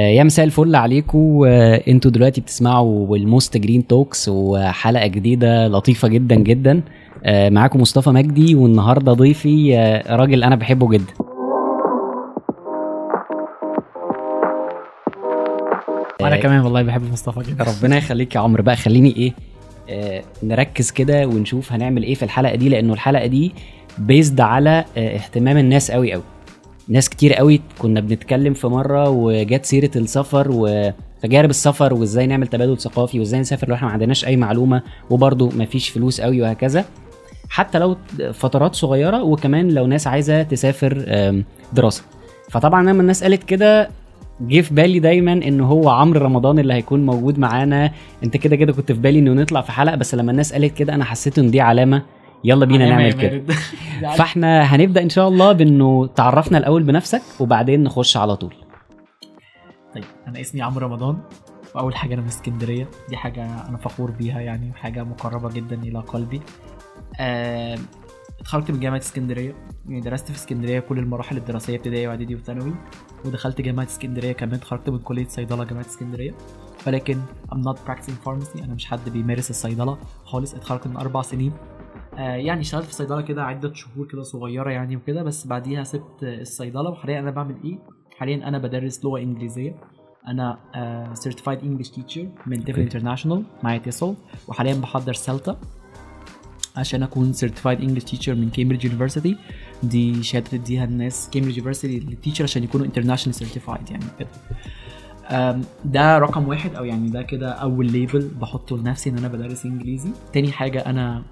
يا مساء الفل عليكم. أنتوا دلوقتي بتسمعوا ال Most Green Talks وحلقة جديدة لطيفة جدا جدا. آه، معاكم مصطفى مجدي والنهاردة ضيفي آه، راجل أنا بحبه جدا. وأنا كمان والله بحب مصطفى جدا. ربنا يخليك يا عمرو. بقى خليني إيه آه، نركز كده ونشوف هنعمل إيه في الحلقة دي لأنه الحلقة دي based على آه، اهتمام الناس قوي قوي. ناس كتير قوي كنا بنتكلم في مرة وجت سيرة السفر وتجارب السفر وازاي نعمل تبادل ثقافي وازاي نسافر لو إحنا ما عندناش أي معلومة وبرضه ما فيش فلوس قوي وهكذا. حتى لو فترات صغيرة وكمان لو ناس عايزة تسافر دراسة. فطبعا لما الناس قالت كده جه في بالي دايما إن هو عمرو رمضان اللي هيكون موجود معانا. أنت كده كده كنت في بالي إنه نطلع في حلقة بس لما الناس قالت كده أنا حسيت إن دي علامة يلا بينا نعمل كده. مارد. فاحنا هنبدأ إن شاء الله بإنه تعرفنا الأول بنفسك وبعدين نخش على طول. طيب أنا اسمي عمرو رمضان وأول حاجة أنا من اسكندرية. دي حاجة أنا فخور بيها يعني وحاجة مقربة جدا إلى قلبي. آه، اتخرجت من جامعة اسكندرية. يعني درست في اسكندرية كل المراحل الدراسية ابتدائي وإعدادي وثانوي ودخلت جامعة اسكندرية كمان. اتخرجت من كلية صيدلة جامعة اسكندرية. ولكن I'm not practicing pharmacy. أنا مش حد بيمارس الصيدلة خالص. اتخرجت من أربع سنين يعني اشتغلت في صيدلة كده عدة شهور كده صغيرة يعني وكده بس بعديها سبت الصيدلة وحاليا أنا بعمل إيه؟ حاليا أنا بدرس لغة إنجليزية. أنا certified English teacher من TEFL International معايا TESL وحاليا بحضر CELTA عشان أكون certified English teacher من Cambridge University دي شهادة تديها الناس Cambridge University لل teacher عشان يكونوا international certified يعني كده ده رقم واحد أو يعني ده كده أول label بحطه لنفسي إن أنا بدرس إنجليزي. تاني حاجة أنا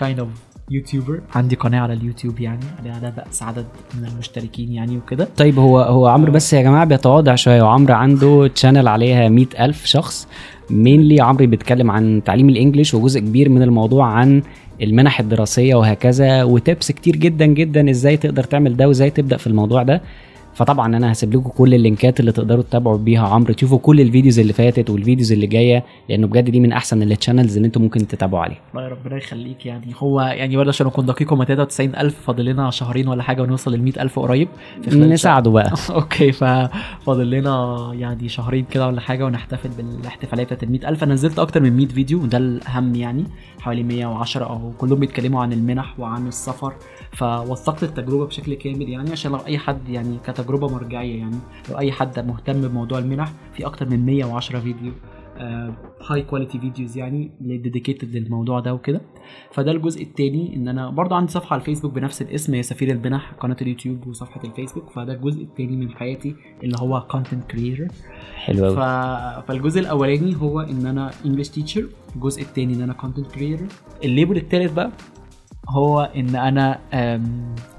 kind of YouTuber عندي قناة على اليوتيوب يعني. عليها لا بأس عدد من المشتركين يعني وكده. طيب هو هو عمرو بس يا جماعة بيتواضع شوية. وعمرو عنده channel عليها مئة ألف شخص. mainly عمرو بيتكلم عن تعليم ال English وجزء كبير من الموضوع عن المنح الدراسية وهكذا و tips كتير جدا جدا إزاي تقدر تعمل ده وإزاي تبدأ في الموضوع ده. فطبعا أنا هسيب لكم كل ال links اللي تقدروا تتابعوا بيها عمرو. تشوفوا كل ال videos اللي فاتت وال videos اللي جاية لأنه بجد دي من أحسن ال channels اللي أنتم ممكن تتابعوا عليها. الله يا ربنا يخليك يعني. هو يعني برضه عشان اكون دقيق هم 93000 فاضل لنا شهرين ولا حاجة ونوصل لل 100000 قريب. نساعده بقى. OK ففاضل لنا يعني شهرين كده ولا حاجة ونحتفل بالاحتفالية بتاعت ال 100000 أنا نزلت أكتر من 100 فيديو وده الأهم يعني. حوالي 110 وكلهم بيتكلموا عن المنح وعن السفر فوثقت التجربة بشكل كامل يعني عشان لو أي حد يعني كتجربة مرجعية يعني لو أي حد مهتم بموضوع المنح في أكتر من 110 فيديو high quality videos يعني dedicated للموضوع ده وكده. فده الجزء التاني إن أنا برضه عندي صفحة على الفيسبوك بنفس الاسم هي سفير المنح قناة اليوتيوب وصفحة الفيسبوك. فده الجزء التاني من حياتي اللي هو content creator حلو ف... قوي فالجزء الأولاني هو إن أنا English teacher الجزء الثاني إن أنا content creator ال label الثالث بقى هو إن أنا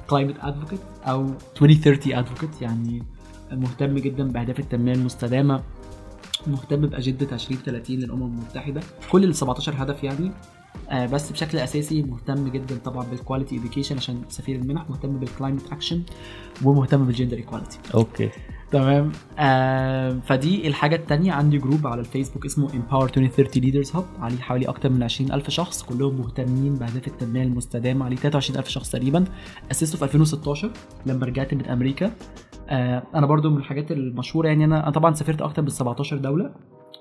climate advocate أو 2030 advocate يعني مهتم جدا بأهداف التنمية المستدامة مهتم بأجندة 2030 للأمم المتحدة. كل ال 17 هدف يعني آه، بس بشكل أساسي مهتم جدا طبعا بال quality education عشان سفير المنح مهتم بال climate action ومهتم بال gender equality OK. تمام. آه فدي الحاجة التانية. عندي جروب على الفيسبوك اسمه Empower 2030 Leaders Hub. عليه حوالي أكتر من 20000 شخص كلهم مهتمين بأهداف التنمية المستدامة. عليه 23000 شخص تقريبا. أسسته في 2016 لما رجعت من أمريكا. آه أنا برضو من الحاجات المشهورة يعني أنا أنا طبعا سافرت أكتر من 17 دولة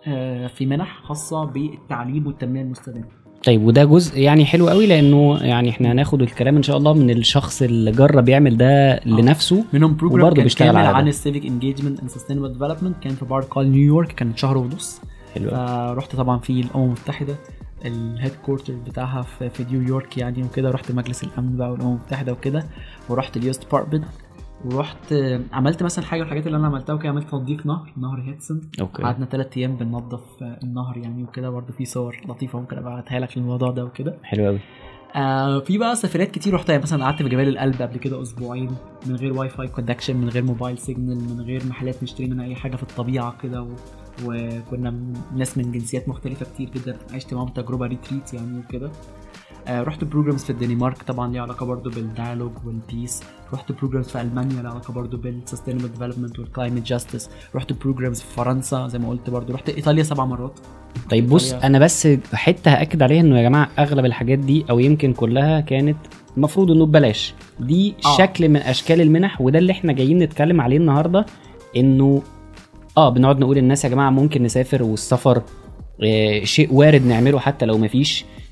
آه في منح خاصة بالتعليم والتنمية المستدامة. طيب وده جزء يعني حلو قوي لأنه يعني إحنا هناخد الكلام إن شاء الله من الشخص اللي جرب يعمل ده لنفسه منهم بروجرام كان بيشتغل كامل. عن ال civic engagement and sustainable development كان في بار كول نيويورك كان شهر ونص حلو قوي. فرحت طبعا في الأمم المتحدة ال headquarter بتاعها في, في نيويورك يعني وكده رحت مجلس الأمن بقى والأمم المتحدة وكده ورحت ال US Department ورحت عملت مثلا حاجة من الحاجات اللي أنا عملتها وكده عملت تنظيف نهر نهر هيدسون okay. قعدنا ثلاث أيام بننظف آه، النهر يعني وكده برضه في صور لطيفة ممكن أبعتها لك للموضوع ده وكده. حلو قوي آه في بقى سفرات كتير رحتها يعني مثلا قعدت في جبال القلب قبل كده أسبوعين من غير Wi-Fi connection من غير mobile signal من غير محلات نشتري منها أي حاجة في الطبيعة كده و... وكنا ناس من جنسيات مختلفة كتير جدا عشت معاهم تجربة retreat يعني وكده. رحت programs في الدنمارك طبعا ليها علاقة برضو بال dialogue وال peace رحت programs في ألمانيا ليها علاقة برضو بال sustainable development وال climate justice رحت programs في فرنسا زي ما قلت برضو. رحت إيطاليا سبع مرات. طيب بص. أنا بس حتة هأكد عليها إنه يا جماعة أغلب الحاجات دي أو يمكن كلها كانت المفروض إنه ببلاش. دي آه. شكل من أشكال المنح وده اللي إحنا جايين نتكلم عليه النهارده. إنه آه بنقعد نقول للناس يا جماعة ممكن نسافر والسفر آه شيء وارد نعمله حتى لو مفيش. آه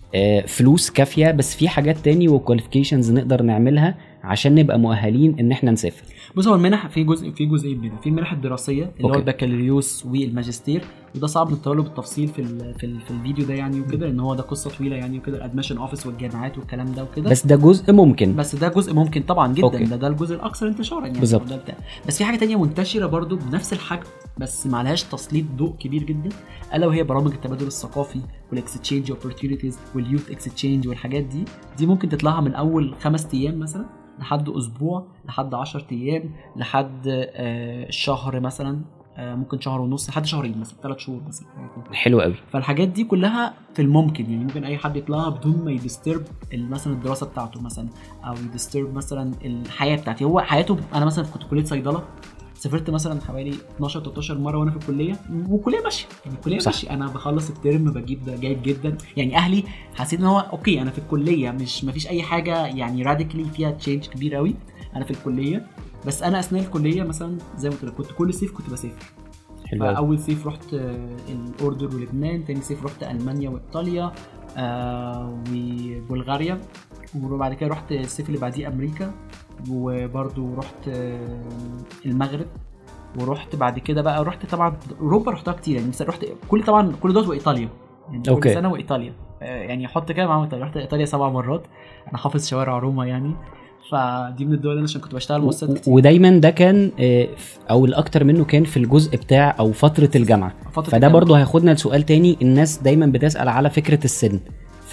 فلوس كافية بس في حاجات تاني و qualifications نقدر نعملها عشان نبقى مؤهلين إن إحنا نسافر. بص هو المنح في جزء في جزئين منها في المنح الدراسية اللي هو. البكالوريوس والماجستير وده صعب نتطرق له بالتفصيل في ال في, ال في الفيديو ده يعني وكده لأن هو ده قصة طويلة يعني وكده ال admission office والجامعات والكلام ده وكده. بس ده جزء ممكن. بس ده جزء ممكن طبعا جدا. okay. ده ده الجزء الاكثر انتشارا يعني. بالظبط. بس في حاجة تانية منتشرة برضو بنفس الحجم بس ما عليهاش تسليط ضوء كبير جدا ألا وهي برامج التبادل الثقافي وال exchange opportunities وال youth exchange والحاجات دي دي ممكن تطلعها من أول خمس أيام مثلا لحد أسبوع لحد 10 أيام لحد آه شهر مثلا آه ممكن شهر ونص لحد شهرين مثلا ثلاث شهور مثلا. حلو قوي فالحاجات دي كلها في الممكن يعني ممكن أي حد يطلعها بدون ما ي disturb مثلا الدراسة بتاعته مثلا أو ي disturb مثلا الحياة بتاعتي هو حياته أنا مثلا كنت كلية صيدلة سافرت مثلا حوالي 12 13 مرة وأنا في الكلية والكلية ماشية يعني الكلية. ماشية. أنا بخلص الترم بجيب ده جيد جدا. يعني أهلي حسيت إن هو okay أنا في الكلية مش مفيش أي حاجة يعني radically فيها change كبير قوي أنا في الكلية بس أنا أثناء الكلية مثلا زي ما قلت لك كنت كل صيف كنت بسافر. فأول صيف رحت آه، الأردن ولبنان تاني صيف رحت ألمانيا وإيطاليا آه وبلغاريا. وبعد كده رحت الصيف اللي بعديه أمريكا وبرضو رحت آه، المغرب ورحت بعد كده بقى رحت طبعا أوروبا رحتها كتير يعني رحت كل طبعا كل دوت وإيطاليا يعني كل أوكي. سنة وإيطاليا آه، يعني حط كده معاهم إيطاليا رحت إيطاليا سبع مرات أنا حافظ شوارع روما يعني فدي من الدول اللي أنا عشان كنت بشتغل مؤسسات كتير ودايما ده كان آه، أو الاكتر منه كان في الجزء بتاع أو فترة الجامعة فترة فده الجامعة. برضو هياخدنا لسؤال تاني الناس دايما بتسأل على فكرة السن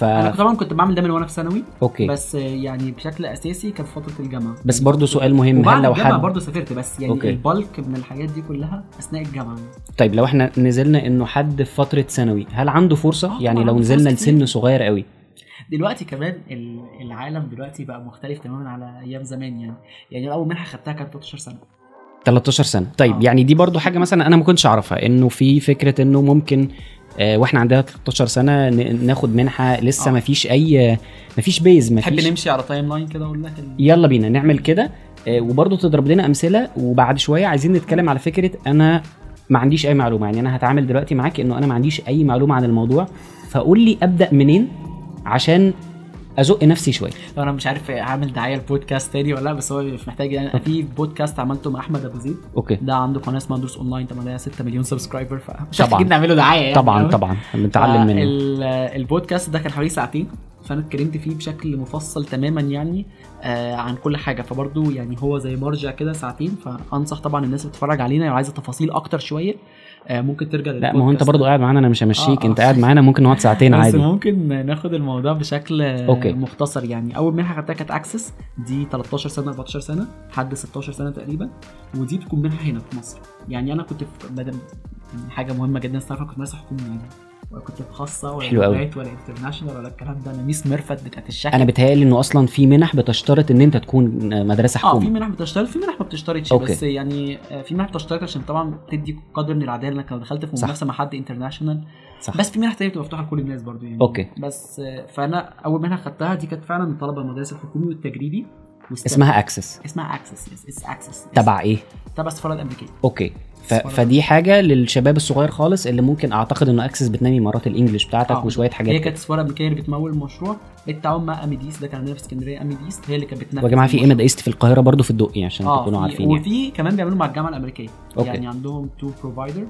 ف أنا طبعا كنت بعمل ده من وأنا في ثانوي okay. بس, يعني بشكل أساسي كان في فترة الجامعة. بس برضو سؤال مهم هل لو حد برضه سافرت بس يعني okay. ال bulk من الحاجات دي كلها أثناء الجامعة. طيب لو إحنا نزلنا إنه حد في فترة ثانوي هل عنده فرصة؟ آه، يعني لو نزلنا. لسن صغير قوي. دلوقتي كمان ال- العالم دلوقتي بقى مختلف تماما على أيام زمان يعني. يعني أول منحة خدتها كانت 13 سنة. 13 سنة طيب آه. يعني دي برضو حاجة مثلا أنا ما كنتش أعرفها إنه في فكرة إنه ممكن آه وإحنا عندنا 13 سنة ناخد منحة لسه آه. ما فيش أي ما فيش base ما تحب نمشي على timeline كده أقول لك يلا بينا نعمل كده آه، وبرضه تضرب لنا أمثلة وبعد شوية عايزين نتكلم على فكرة أنا ما عنديش أي معلومة يعني أنا هتعامل دلوقتي معاك إنه أنا ما عنديش أي معلومة عن الموضوع فقول لي أبدأ منين عشان أزق نفسي شوية. أنا مش عارف اعمل دعاية لبودكاست تاني ولا لأ بس هو مش محتاج يعني. في بودكاست عملته مع أحمد أبو زيد. okay. ده عنده قناة اسمها دروس أونلاين طبعا لها 6 مليون subscriber فمش. محتاجين نعمله دعاية يعني. طبعا. طبعا. بنتعلم منه. ال- البودكاست ده كان حوالي ساعتين فأنا اتكلمت فيه بشكل مفصل تماما يعني آه عن كل حاجة. فبرضه يعني هو زي مرجع كده ساعتين فأنصح طبعا الناس اللي بتتفرج علينا لو عايزة تفاصيل أكتر شوية ممكن ترجع لا ما هو انت برضه. قاعد معانا أنا مش همشيك آه، انت آه. قاعد معانا ممكن نقعد ساعتين بس عادي ممكن ناخد الموضوع بشكل okay. مختصر يعني أول منحة خدتها كانت Access دي 13 سنة 14 سنة لحد 16 سنة تقريبا ودي بتكون منحة هنا في مصر يعني أنا كنت في بدل يعني حاجة مهمة جدا تعرفها كنت مدرسه يعني ولا كنت في خاصه ولا حلو. لغات ولا international ولا الكلام ده. أنا ميس ميرفت بتاعت الشكل. أنا بتهيألي إنه أصلا في منح بتشترط إن أنت تكون مدرسة آه في حكومه منح بتشترط في منح ما بتشترطش. بس يعني آه، في منح بتشترط عشان طبعا تدي قدر من العدالة. انك لو دخلت في. منافسة مع حد international صح. بس في منح تانية بتبقى مفتوحة لكل الناس برضو يعني. okay. بس آه، فأنا أول منحة خدتها دي كانت فعلا من طلبة المدارس الحكومي والتجريبي اسمها Access اسمها Access yes Access تبع إيه؟ تبع السفارة الأمريكية. okay. ف... فدي حاجة للشباب الصغير خالص اللي ممكن أعتقد إنه Access بتنمي مهارات ال English بتاعتك آه. وشوية حاجات هي كده. كانت السفاره الامريكيه اللي بتمول المشروع بالتعاون مع أميديست ده كان عندنا في اسكندرية أميديست هي اللي كانت بتنفذ ويا جماعة في. أميديست في القاهرة برضو في الدقي عشان آه تكونوا في- عارفين يعني وفي كمان بيعملوا مع الجامعة الأمريكية okay. يعني عندهم two provider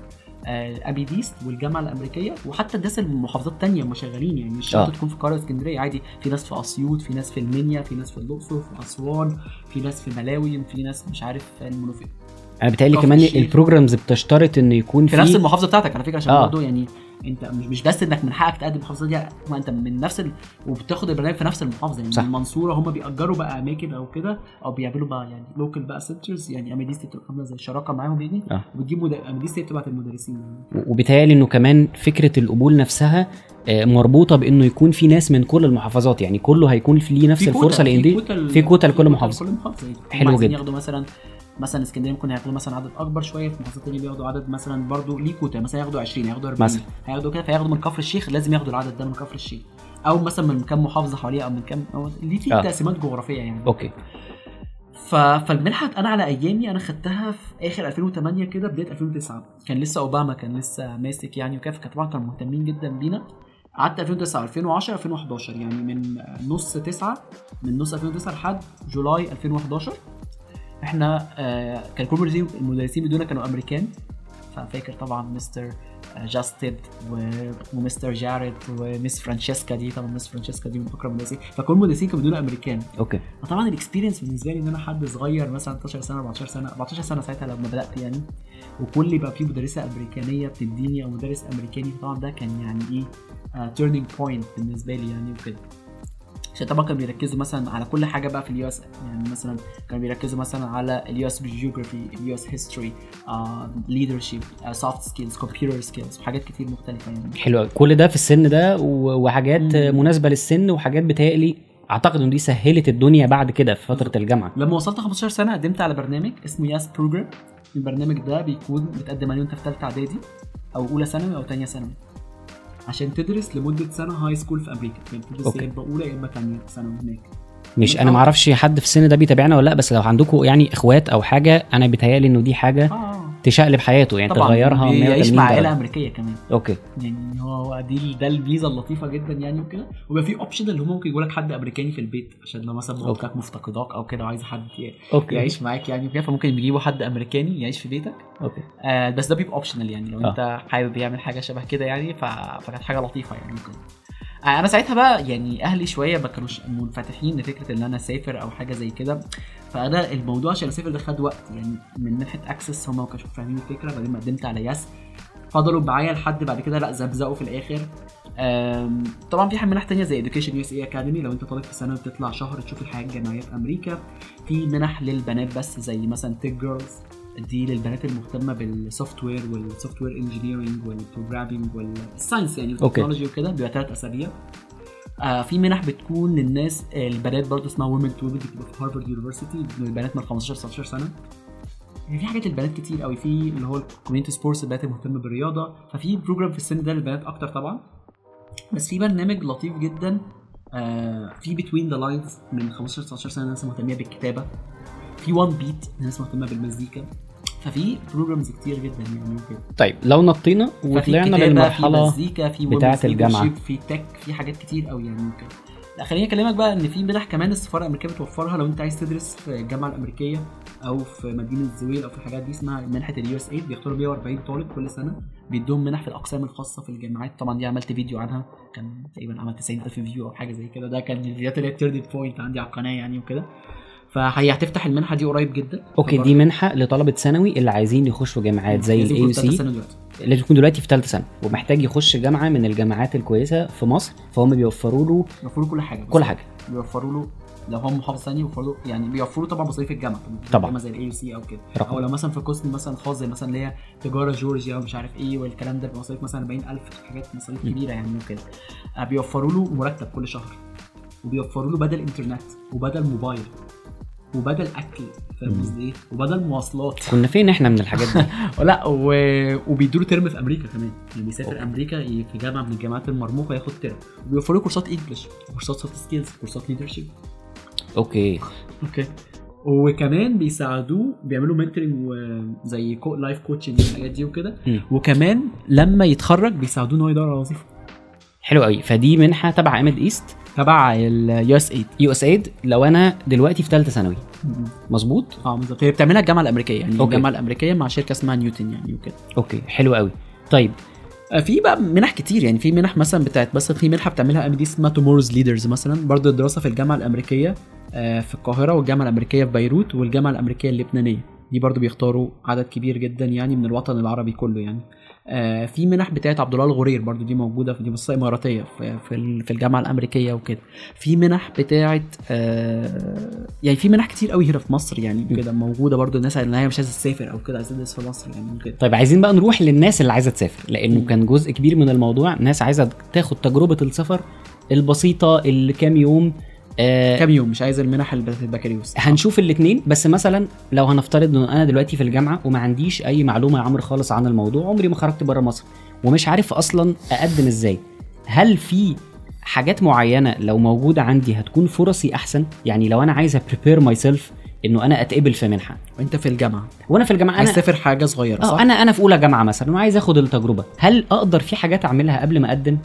أميديست والجامعة الأمريكية وحتى الناس المحافظات تانية هم شغالين يعني مش شرط آه. تكون في القاهرة اسكندرية عادي في ناس في أسيوط في ناس في المنيا في ناس في الأقصر في أسوان في ناس في ملاوي في ناس مش عارف في المنوفية أنا بتهيألي كمان. ال programs بتشترط إن يكون في في نفس المحافظة بتاعتك على فكرة عشان آه. برضه يعني أنت مش مش بس إنك من حقك تقدم المحافظة دي ما أنت من نفس ال... وبتاخد البرنامج في نفس المحافظة يعني صح. المنصورة هم بيأجروا بقى أماكن أو كده أو بيعملوا بقى يعني local بقى centers يعني اميديست بتبقى عاملة زي شراكة معاهم يعني آه. وبتجيب مد... اميديست بتبعت المدرسين يعني. وبيتهيألي إنه كمان فكرة القبول نفسها آه، مربوطة بإنه يكون في ناس من كل المحافظات يعني كله هيكون ليه نفس في الفرصة لأن في دي في كوتا لكل محافظة يعني حلو جدا. ياخدوا مثلا مثلا اسكندرية ممكن ياخدوا مثلا عدد أكبر شوية في محافظات تانية بياخدوا عدد مثلا برضو ليه كوتا مثلا ياخدوا 20 ياخدوا 40 مثلا. هياخدوا كده فياخدوا من كفر الشيخ لازم ياخدوا العدد ده من كفر الشيخ. أو مثلا من كام محافظة حواليه أو من كام أو ليه في آه. تقسيمات جغرافية يعني. okay. ف... فالمنحه أنا على أيامي أنا خدتها في آخر 2008 كده بداية 2009 كان لسه أوباما كان لسه ماسك يعني وكده فكان طبعا كانوا مهتمين جدا بينا. قعدت 2009 2010 2011 يعني من نص 9 من نص 2009 لحد July 2011 إحنا آه كان كل المدرسين بيدونا كانوا أمريكان. ففاكر طبعا مستر جاستد ومستر جاريد ومس فرانشيسكا دي. طبعا مس فرانشيسكا دي من أكرم المدرسين. فكل المدرسين كانوا بدون أمريكان. okay. فطبعا ال experience بالنسبة لي إن أنا حد صغير مثلا 13 سنة 14 سنة 14 سنة ساعتها لما بدأت يعني وكل يبقى في مدرسة أمريكانية بتديني أو مدرس أمريكاني طبعا ده كان يعني إيه turning uh, point بالنسبة لي يعني وكده. عشان طبعا كانوا بيركزوا مثلا على كل حاجة بقى في ال US يعني مثلا كانوا بيركزوا مثلا على ال US geography ال US history leadership soft skills computer skills وحاجات كتير مختلفة يعني. حلو. كل ده في السن ده وحاجات مم. مناسبة للسن وحاجات بتهيألي أعتقد إن دي سهلت الدنيا بعد كده في فترة الجامعة. لما وصلت 15 سنة قدمت على برنامج اسمه YES program البرنامج ده بيكون بتقدم عليه وأنت في ثالثه إعدادي أو أولى ثانوي أو ثانية ثانوي. عشان تدرس لمدة سنة high school في أمريكا. يعني تدرس. يا اما اولى يا اما ثانية ثانوي هناك. مش أنا ما أعرفش حد في السن ده بيتابعنا ولا لأ بس لو عندكم يعني إخوات أو حاجة أنا بيتهيألي إنه دي حاجة آه. تشقلب حياته يعني طبعا تغيرها 180 مع. عائله أمريكية كمان. أوكي. يعني هو دي ده الميزه اللطيفة جدا يعني وكده. وبيبقى في option اللي هم ممكن يجيبوا لك حد أمريكاني في البيت عشان لو مثلا okay. مامتك مفتقداك أو كده وعايز حد ي- okay. يعيش معاك يعني وكده فممكن بيجيبوا حد أمريكاني يعيش في بيتك. okay. آه بس ده بيبقى optional يعني لو آه. أنت حابب يعمل حاجة شبه كده يعني ف... فكانت حاجة لطيفة يعني ممكن. أنا ساعتها بقى يعني أهلي شوية ما كانوش منفتحين لفكره ان أنا اسافر أو حاجة زي كده. فانا الموضوع عشان اسافر ده خد وقت يعني من ناحيه access هم ما كانوش فاهمين الفكرة بعدين ما قدمت على YES. فضلوا معايا لحد بعد كده لازم زقوا في الآخر. طبعا في منح تانية زي Education USA Academy لو أنت طالب في ثانوي بتطلع شهر تشوف الحياة الجامعية في أمريكا. في منح للبنات بس زي مثلا Tech Girls دي للبنات المهتمة بال software وال software engineering وال programming وال science يعني والتكنولوجي وكده بيبقى ثلاث أسابيع. آه في منح بتكون للناس البنات برضو اسمها Women2 بتبقى في Harvard University للبنات من 15 19 سنة. يعني في حاجات للبنات كتير قوي في اللي هو ال community sports البنات المهتمة بالرياضة. ففي program في السن ده للبنات أكتر طبعا. بس في برنامج لطيف جدا آه في Between the Lines من 15 19 سنة ناس مهتمة بالكتابة. في OneBeat ناس مهتمة بالمزيكا. ففي programs كتير جدا يعني وكده طيب لو نطينا وطلعنا كتابة، في للمرحلة مزيكا في الجامعة. leadership، في tech في حاجات كتير قوي يعني وكده لا خليني أكلمك بقى إن في منح كمان السفارة الأمريكية بتوفرها لو أنت عايز تدرس في الجامعة الأمريكية أو في مدينة زويل أو في الحاجات دي اسمها منحة ال USAID بيختاروا 140 طالب كل سنة. بيدوهم منح في الأقسام الخاصة في الجامعات. طبعا دي عملت فيديو عنها. كان تقريبا عمل 90000 view أو حاجة زي كده. ده كان الفيديوهات اللي هي point عندي على القناة يعني وكده. فهي هتفتح المنحة دي قريب جدا okay دي منحة لطلبة ثانوي اللي عايزين يخشوا جامعات زي ال AUC سنة. لازم يكون دلوقتي في ثالثه سنه ومحتاج يخش جامعة من الجامعات الكويسة في مصر فهم بيوفروا له بيوفروا كل حاجة. كل حاجة بيوفروا له لو هو محافظ ثاني بيوفروا يعني بيوفروا طبعا مصاريف الجامعة طبعا. زي ال AUC أو كده. أو لو مثلا في قسم مثلا خاص زي مثلا اللي هي تجارة جورجيا ومش عارف إيه والكلام ده بمصاريف مثلا 40000 حاجات مصاريف. كبيرة يعني وكده آه، بيوفروا له مرتب كل شهر وبيوفروا له بدل إنترنت وبدل موبايل وبدل أكل فاهم. قصدي إيه؟ وبدل مواصلات. كنا فين إحنا من الحاجات دي؟ لا و... وبيدوا ترم في أمريكا كمان. يعني بيسافر أمريكا في جامعة من الجامعات المرموقة ياخد ترم وبيوفروا له كورسات English كورسات soft skills كورسات leadership okay. okay. وكمان بيساعدوه بيعملوا mentoring وزي كو life coaching والحاجات دي وكده. وكمان لما يتخرج بيساعدوه إن هو يدور على وظيفة. حلو قوي فدي منحة تبع اميديست تبع ال USAID USAID لو أنا دلوقتي في ثالثه ثانوي. مظبوط؟ آه بالظبط هي بتعملها الجامعة الأمريكية يعني okay. الجامعة الأمريكية مع شركة اسمها نيوتن يعني وكده. okay حلو قوي. طيب آه، في بقى منح كتير يعني في منح مثلا بتاعت مثلا في منحة بتعملها أم دي اسمها Tomorrow's Leaders مثلا. برضو الدراسة في الجامعة الأمريكية آه، في القاهرة والجامعة الأمريكية في بيروت والجامعة الأمريكية اللبنانية. دي برضو بيختاروا عدد كبير جدا يعني من الوطن العربي كله يعني. في منح بتاعت عبد الله الغرير برضو دي موجودة في دي مؤسسه إماراتية في في ال- في الجامعة الأمريكية وكده. في منح بتاعت آه، يعني في منح كتير قوي هنا في مصر يعني كده موجودة برضو الناس اللي هي مش عايزة تسافر أو كده عايزة تدرس في مصر يعني وكده. طيب عايزين بقى نروح للناس اللي عايزة تسافر لأنه مم. كان جزء كبير من الموضوع ناس عايزة تاخد تجربة السفر البسيطة اللي كام يوم آه كام يوم مش عايزه المنح البكالوريوس. هنشوف الاثنين بس مثلا لو هنفترض ان أنا دلوقتي في الجامعة وما عنديش أي معلومة يا عمرو خالص عن الموضوع عمري ما خرجت بره مصر ومش عارف أصلا أقدم إزاي. هل في حاجات معينة لو موجودة عندي هتكون فرصي أحسن؟ يعني لو أنا عايز أ prepare myself إنه أنا أتقبل في منحة. وأنت في الجامعة. وأنا في الجامعة عايز أنا تسافر حاجة صغيرة صح؟ آه أنا أنا في أولى جامعة مثلا وعايز آخد التجربة. هل أقدر في حاجات أعملها قبل ما أقدم؟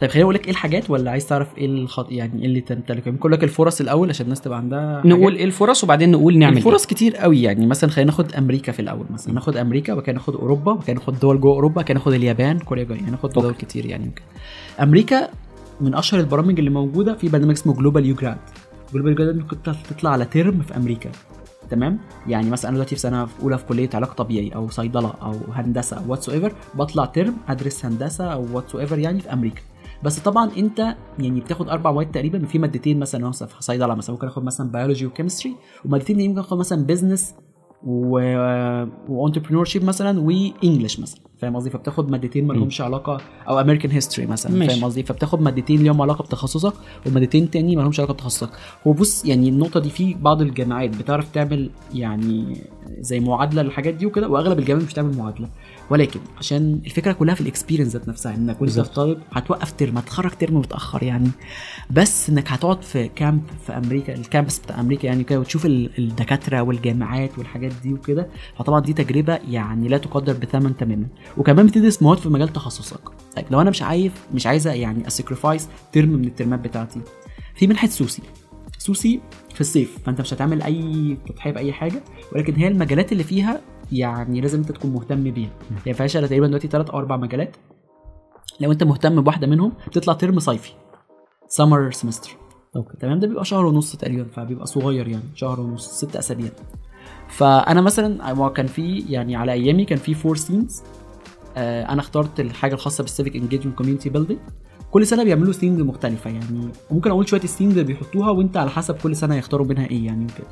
طيب خليني أقول لك إيه الحاجات ولا عايز تعرف إيه الخط يعني إيه اللي تمتلكه ممكن لك الفرص الأول عشان الناس تبقى عندها نقول إيه الفرص وبعدين نقول نعمل الفرص كتير قوي يعني مثلا خلينا ناخد أمريكا في الأول مثلا. ناخد أمريكا وبعد كده ناخد أوروبا وبعد كده ناخد دول جوه أوروبا كده ناخد اليابان كوريا جاي يعني ناخد دول. كتير يعني وكده أمريكا من أشهر البرامج اللي موجودة في برنامج اسمه Global UGRAD Global UGRAD ممكن تطلع على term في أمريكا. تمام؟ يعني مثلا أنا دلوقتي في سنة في أولى في كلية علاج طبيعي أو صيدلة أو هندسة whatsoever بطلع term أدرس هندسة أو whatsoever يعني في أمريكا. بس طبعا أنت يعني بتاخد أربع مواد تقريبا في مادتين مثلا في صيدلة مثلا ممكن آخد مثلا biology و chemistry ومادتين ممكن آخد مثلا business و و entrepreneurship مثلا و English مثلا. فاهم قصدي؟ فبتاخد مادتين ما لهمش علاقة أو American history مثلا. فاهم قصدي؟ فبتاخد مادتين ليهم علاقة بتخصصك ومادتين تاني ما لهمش علاقة بتخصصك. هو بص يعني النقطة دي في بعض الجامعات بتعرف تعمل يعني زي معادلة للحاجات دي وكده وأغلب الجامعات مش بتعمل معادلة. ولكن عشان الفكرة كلها في ال experience ذات نفسها إنك وأنت طالب هتوقف term هتخرج term متأخر يعني. بس إنك هتقعد في camp في أمريكا ال campus بتاع أمريكا يعني كده وتشوف ال- الدكاترة والجامعات والحاجات دي وكده فطبعا دي تجربة يعني لا تقدر بثمن تماما. وكمان بتدرس مواد في مجال تخصصك. طيب لو أنا مش عايز مش عايزة يعني sacrifice term من الترمات بتاعتي في منحة SUSI. SUSI في الصيف فأنت مش هتعمل أي تضحيه باي حاجة ولكن هي المجالات اللي فيها يعني لازم انت تكون مهتم بيها. هي فيهاش الا تقريبا دلوقتي ثلاث أو أربع مجالات. لو انت مهتم بواحدة منهم بتطلع term صيفي summer semester okay. تمام؟ ده بيبقى شهر ونص تقريبا فبيبقى صغير يعني شهر ونص ست أسابيع. فأنا مثلا كان في يعني على أيامي كان في four themes آه أنا اخترت الحاجة الخاصة بال civic engagement community building كل سنة بيعملوا themes مختلفة يعني. ممكن أقول شوية ال themes اللي بيحطوها وأنت على حسب كل سنة يختاروا منها إيه يعني وكده.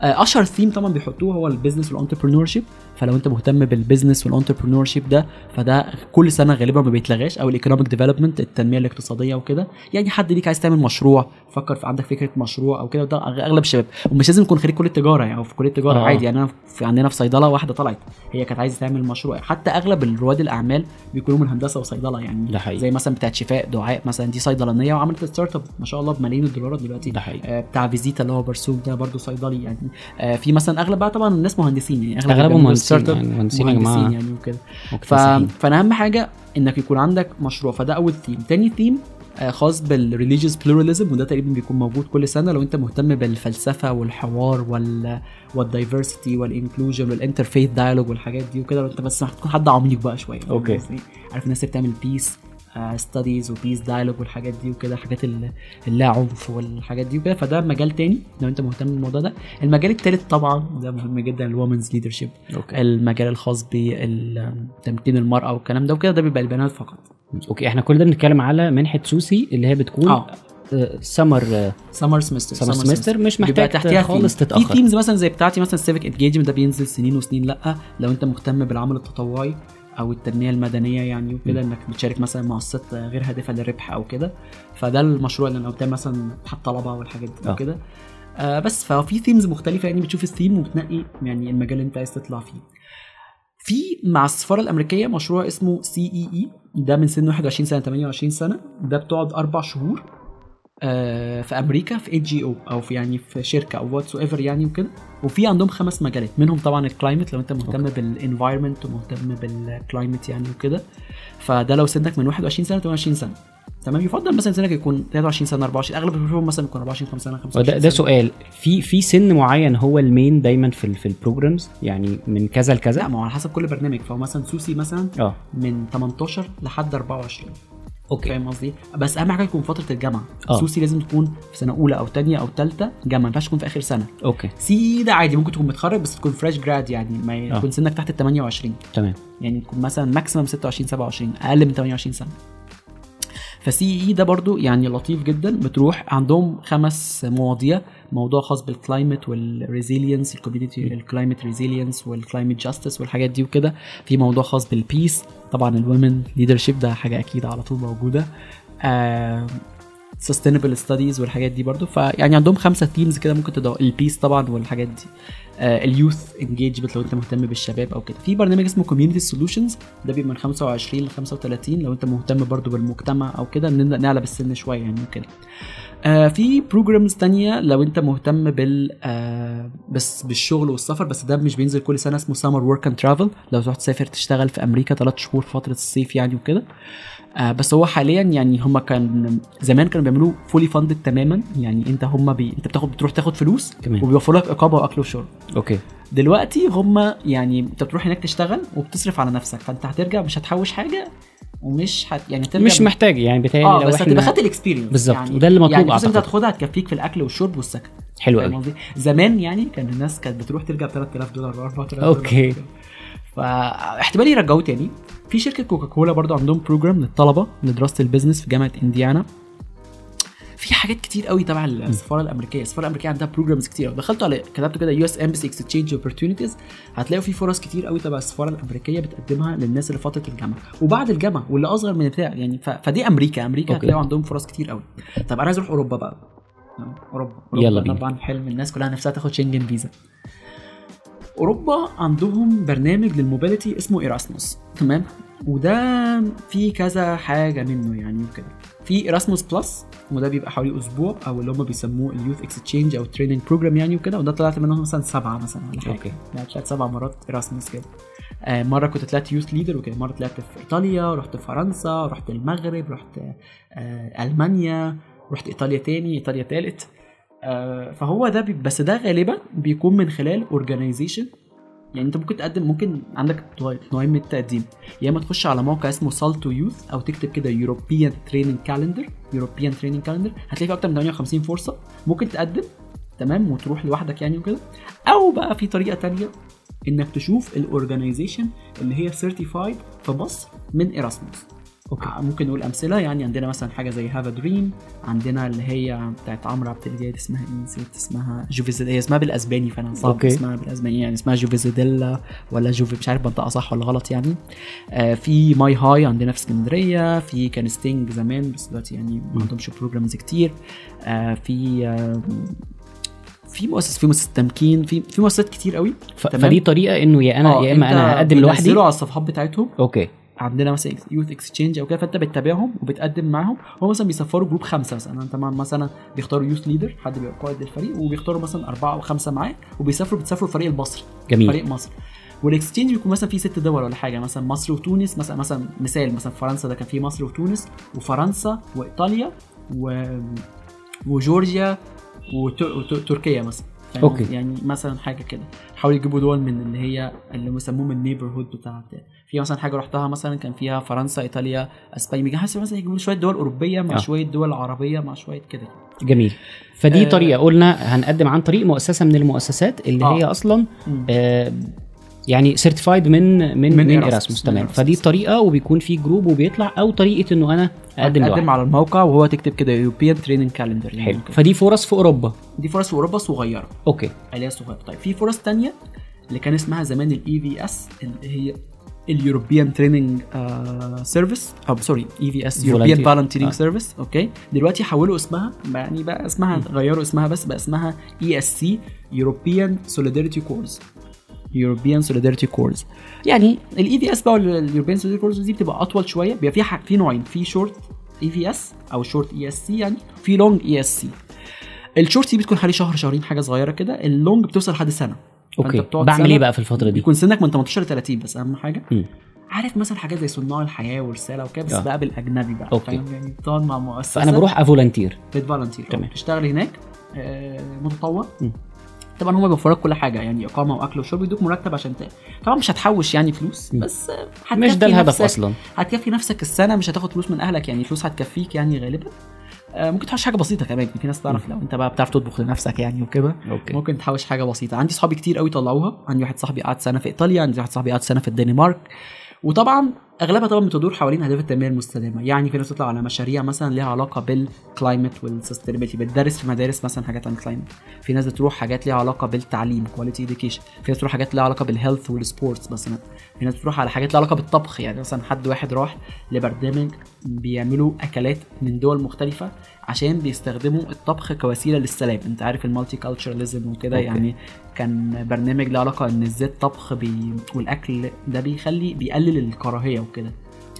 أشهر ثيم طبعا بيحطوه هو ال business وال entrepreneurship فلو انت مهتم بال business وال entrepreneurship ده فده كل سنة غالبا ما بيتلغاش أو ال economic development التنمية الاقتصادية وكده يعني حد ليك عايز تعمل مشروع فكر في عندك فكرة مشروع أو كده ده أغلب الشباب. ومش لازم يكون خريج كلية تجارة يعني أو في كلية تجارة آه. عادي. يعني أنا في عندنا في صيدلة واحدة طلعت هي كانت عايزة تعمل مشروع. حتى أغلب رواد الأعمال بيكونوا من هندسة وصيدلة يعني. ده حقيقي. زي مثلا بتاعت شفاء دعاء مثلا دي صيدلانية وعملت startup ما شاء الله بملايين الدولارات دلوقتي. ده حقيقي. آه، بتاع فيزيتا اللي هو برسوم ده برضه صيدلي يعني. آه، في مثلا أغلب بقى طبعا الناس مهندسين يعني بيعملوا مهندسين. startup يعني مهندسين يا جماعة. يعني وكده ف... فأنا أهم حاجة إنك يكون عندك مشروع فده أول ثيم تاني ثيم خاص بال religious pluralism وده تقريبا بيكون موجود كل سنة لو أنت مهتم بالفلسفة والحوار وال وال diversity وال inclusion وال interfaith dialogue والحاجات دي وكده أنت بس هتكون حد عميق بقى شوية. قصدي؟ عارف الناس اللي بتعمل peace studies و peace dialogue والحاجات دي وكده حاجات ال- اللا عنف والحاجات دي وكده. فده مجال تاني لو انت مهتم بالموضوع ده. المجال التالت طبعا ده مهم جدا ال women's leadership المجال الخاص بتمكين المرأة والكلام ده وكده ده بيبقى البنات فقط. okay إحنا كل ده بنتكلم على منحة SUSI اللي هي بتكون آه. summer summer semester summer semester مش محتاج تحتيها خالص. تتأخر. في themes مثلا زي بتاعتي مثلا civic engagement ده بينزل سنين وسنين لأ لو انت مهتم بالعمل التطوعي أو التنمية المدنية يعني وكده إنك بتشارك مثلا مؤسسات غير هادفة للربح أو كده. فده المشروع اللي أنا قلت مثلا اتحاد طلبة والحاجات دي آه. وكده. آه بس ففي themes مختلفة يعني بتشوف الثيم وبتنقي يعني المجال اللي أنت عايز تطلع فيه. في مع السفارة الأمريكية مشروع اسمه CEI ده من سن 21 سنة 28 سنة. ده بتقعد أربع شهور. في أمريكا في NGO أو في يعني في شركة أو whatsoever يعني وكده. وفي عندهم خمس مجالات منهم طبعا ال climate لو أنت مهتم بال environment ومهتم بال climate يعني وكده. فده لو سنك من 21 سنة ل 28 سنة. تمام؟ يفضل مثلا سنك يكون 23 سنة 24 أغلب بشوفهم مثلا يكون 24 سنه 25 ده, ده سؤال. في في سن معين هو ال mean دايما في ال- في ال programs يعني من كذا لا لكذا ما هو على حسب كل برنامج. فهو مثلا SUSI مثلا آه. من 18 لحد 24 okay. فاهم قصدي؟ بس أهم حاجة يكون فترة الجامعة. آه. SUSI لازم تكون في سنة أولى أو ثانية أو ثالثه جامعة ما ينفعش تكون في آخر سنة. okay. سي ده عادي ممكن تكون متخرج بس تكون fresh grad يعني ما آه. يكون سنك تحت ال 28 تمام. يعني تكون مثلا maximum 26 27 أقل من 28 سنة. ف CEI ده برضو يعني لطيف جدا بتروح عندهم خمس مواضيع موضوع خاص بالكلايمت والريزيلينس الكوميونتي الكلايمت ريزيلينس والكلايمت جاستس والحاجات دي وكده. في موضوع خاص بال peace طبعا ال women leadership ده حاجة أكيد على طول موجودة. آه sustainable studies والحاجات دي برضو. فيعني عندهم خمسة themes كده ممكن تدور ال peace طبعا والحاجات دي. آه ال youth engagement لو انت مهتم بالشباب أو كده. في برنامج اسمه Community Solutions ده بيبقى من 25 ل 35 لو انت مهتم برضو بالمجتمع أو كده نبدا نعلى بالسن شوية يعني وكده. آه في programs تانية لو انت مهتم بال آه بس بالشغل والسفر بس ده مش بينزل كل سنة اسمه Summer Work and Travel لو تروح تسافر تشتغل في أمريكا ثلاث شهور فترة الصيف يعني وكده. آه بس هو حاليا يعني هم كان زمان كانوا بيعملوه fully funded تماما يعني أنت هم بي... أنت بتاخد بتروح تاخد فلوس. وبيوفروا لك اقامه وأكل وشرب okay دلوقتي هم يعني أنت بتروح هناك تشتغل وبتصرف على نفسك فأنت هترجع مش هتحوش حاجة ومش هت يعني هترجع مش محتاج يعني بيتهيألي آه لو بس هتبقى خدت ال experience بالظبط، وده اللي مطلوب يعني الفلوس أنت. هتاخدها هتكفيك في الأكل والشرب والسكن حلو قوي؟ زمان يعني كان الناس كانت بتروح ترجع ب 3000 دولار 4000 دولار okay. فاحتمال يرجعوه تاني في شركة كوكاكولا برضو عندهم program للطلبة لدراسة ال business في جامعة إنديانا. في حاجات كتير قوي تبع السفارة الأمريكية. السفارة الأمريكية عندها programs كتير لو دخلتوا على كتبتوا كده US embassy exchange opportunities هتلاقوا في فرص كتير قوي تبع السفارة الأمريكية بتقدمها للناس اللي فترة الجامعة. وبعد الجامعة واللي أصغر من بتاع يعني ف... فدي أمريكا. أمريكا okay. هتلاقوا عندهم فرص كتير قوي. طب أنا عايز أروح أوروبا بقى. أوروبا. يلا أوروبا بينا. طبعا حلم الناس كلها نفسها تاخد شنجن فيزا أوروبا عندهم برنامج لل mobility اسمه إيراسموس. تمام؟ وده في كذا حاجة منه يعني وكده. في Erasmus Plus وده بيبقى حوالي أسبوع أو اللي هم بيسموه ال youth exchange أو training program يعني وكده. وده طلعت منهم مثلا سبعة مثلا ولا حاجة. okay. يعني طلعت سبع مرات إيراسموس كده. آه مرة كنت طلعت youth leader وكده. مرة طلعت في إيطاليا رحت فرنسا رحت المغرب رحت آه ألمانيا رحت إيطاليا تاني إيطاليا تالت. فهو ده بي بس ده غالبا بيكون من خلال organization يعني انت ممكن تقدم ممكن عندك نوع- نوعين من التقديم. يا اما تخش على موقع اسمه SALTO Youth أو تكتب كده European training calendar European training calendar هتلاقي أكتر من 58 فرصة. ممكن تقدم تمام وتروح لوحدك يعني وكده. أو بقى في طريقة تانية إنك تشوف الاورجانيزيشن اللي هي سيرتيفايد في مصر من ايراسموس أوكي. ممكن نقول أمثلة. يعني عندنا مثلا حاجة زي هاف دريم عندنا اللي هي بتاعت عمرو عبد الجليل اسمها إيه؟ نسيت اسمها. جوفيزيد هي اسمها بالأسباني فانا صعب أوكي. اسمها بالأسباني. يعني اسمها جوفيزيديلا ولا جوفي مش عارف بنطقها صح ولا غلط يعني. آه في ماي هاي عندنا في اسكندرية. في كان ستينج زمان بس دلوقتي يعني ما عندهمش بروجرامز كتير. آه في آه في مؤسس في مؤسسة تمكين. في في مؤسسات كتير قوي. ف... فدي طريقة إنه يا أنا آه، يا إما أنا هقدم لوحدي؟ على الصفحات بتاعتهم. okay. عندنا مثلا youth exchange أو كده فأنت بتتابعهم وبتقدم معاهم. هو مثلا بيسفروا group خمسة مثلا. أنت مثلا بيختاروا youth leader حد بيبقى قائد للفريق وبيختاروا مثلا أربعة أو خمسة معاه وبيسافروا بتسافروا الفريق المصري جميل. فريق مصر. وال exchange بيكون مثلا في ست دول ولا حاجة. مثلا مصر وتونس مثلا مثلا مثال مثلا فرنسا ده كان في مصر وتونس وفرنسا وإيطاليا و... وجورجيا وت... وتركيا مثلا. okay. قصدي؟ يعني مثلا حاجة كده. حاولوا يجيبوا دول من اللي هي اللي بيسموهم ال neighborhood بتاع بتاع في مثلا حاجة رحتها مثلا كان فيها فرنسا إيطاليا إسبانيا بيجي حاسس مثلا يجيبوا شوية دول أوروبية مع آه. شوية دول عربية مع شوية كده جميل فدي آه. طريقة قلنا هنقدم عن طريق مؤسسة من المؤسسات اللي آه. هي أصلا. آه يعني certified من من من, من. ايراسموس تمام. فدي طريقة وبيكون في group وبيطلع أو طريقة إنه أنا أقدم لوحدي على الموقع وهو تكتب كده European training calendar حلو. فدي فرص في أوروبا دي فرص في أوروبا صغيرة okay اللي هي صغيرة طيب في فرص تانية اللي كان اسمها زمان ال EVS اللي هي ال European training service أو sorry EVS European. volunteering. service okay دلوقتي حولوا اسمها يعني بقى اسمها غيروا اسمها بس بقى اسمها ESC European Solidarity Corps European Solidarity Corps يعني ال EVS بقى ال European Solidarity Corps دي بتبقى أطول شوية. بيبقى فيها ح- في نوعين في short EVS أو short ESC يعني في long ESC ال short C بتكون حوالي شهر شهرين حاجة صغيرة كده. ال long بتوصل لحد سنة. okay بعمل إيه بقى في الفترة دي بيكون سنك من 18 ل 30 بس أهم حاجة مم. عارف مثلا حاجات زي صناع الحياة ورساله وكده بس آه. بقى بالأجنبي بقى. فاهم يعني بتقعد مع مؤسسة فأنا بروح أ volunteer بت volunteer تمام. تشتغل هناك آه، متطوع. طبعا هم بيوفروا كل حاجة يعني إقامة وأكل وشرب يدوك مرتب عشان ت... طبعا مش هتحوش يعني فلوس. بس مش ده الهدف أصلا هتكفي نفسك السنة مش هتاخد فلوس من أهلك يعني فلوس هتكفيك يعني غالبا ممكن تحوش حاجة بسيطة كمان في ناس تعرف لو انت بقى بتعرف تطبخ لنفسك يعني وكده ممكن تحوش حاجة بسيطة. عندي صحابي كتير قوي طلعوها. عندي واحد صاحبي قعد سنة في إيطاليا عندي واحد صاحبي قعد سنة في الدنمارك. وطبعا أغلبها طبعا بتدور حوالين أهداف التنمية المستدامة. يعني في ناس بتطلع على مشاريع مثلا ليها علاقة بال climate وال sustainability بتدرس في مدارس مثلا حاجات عن ال climate في ناس بتروح حاجات ليها علاقة بالتعليم quality education في ناس بتروح حاجات ليها علاقة بال health وال sports مثلا. في ناس بتروح على حاجات ليها علاقة بالطبخ. يعني مثلا حد واحد راح لبرنامج بيعملوا أكلات من دول مختلفة عشان بيستخدموا الطبخ كوسيلة للسلام. أنت عارف ال multiculturalism وكده. يعني كان برنامج له علاقة إن إزاي الطبخ بي... والأكل ده بيخلي بيقلل الكراهية وكده.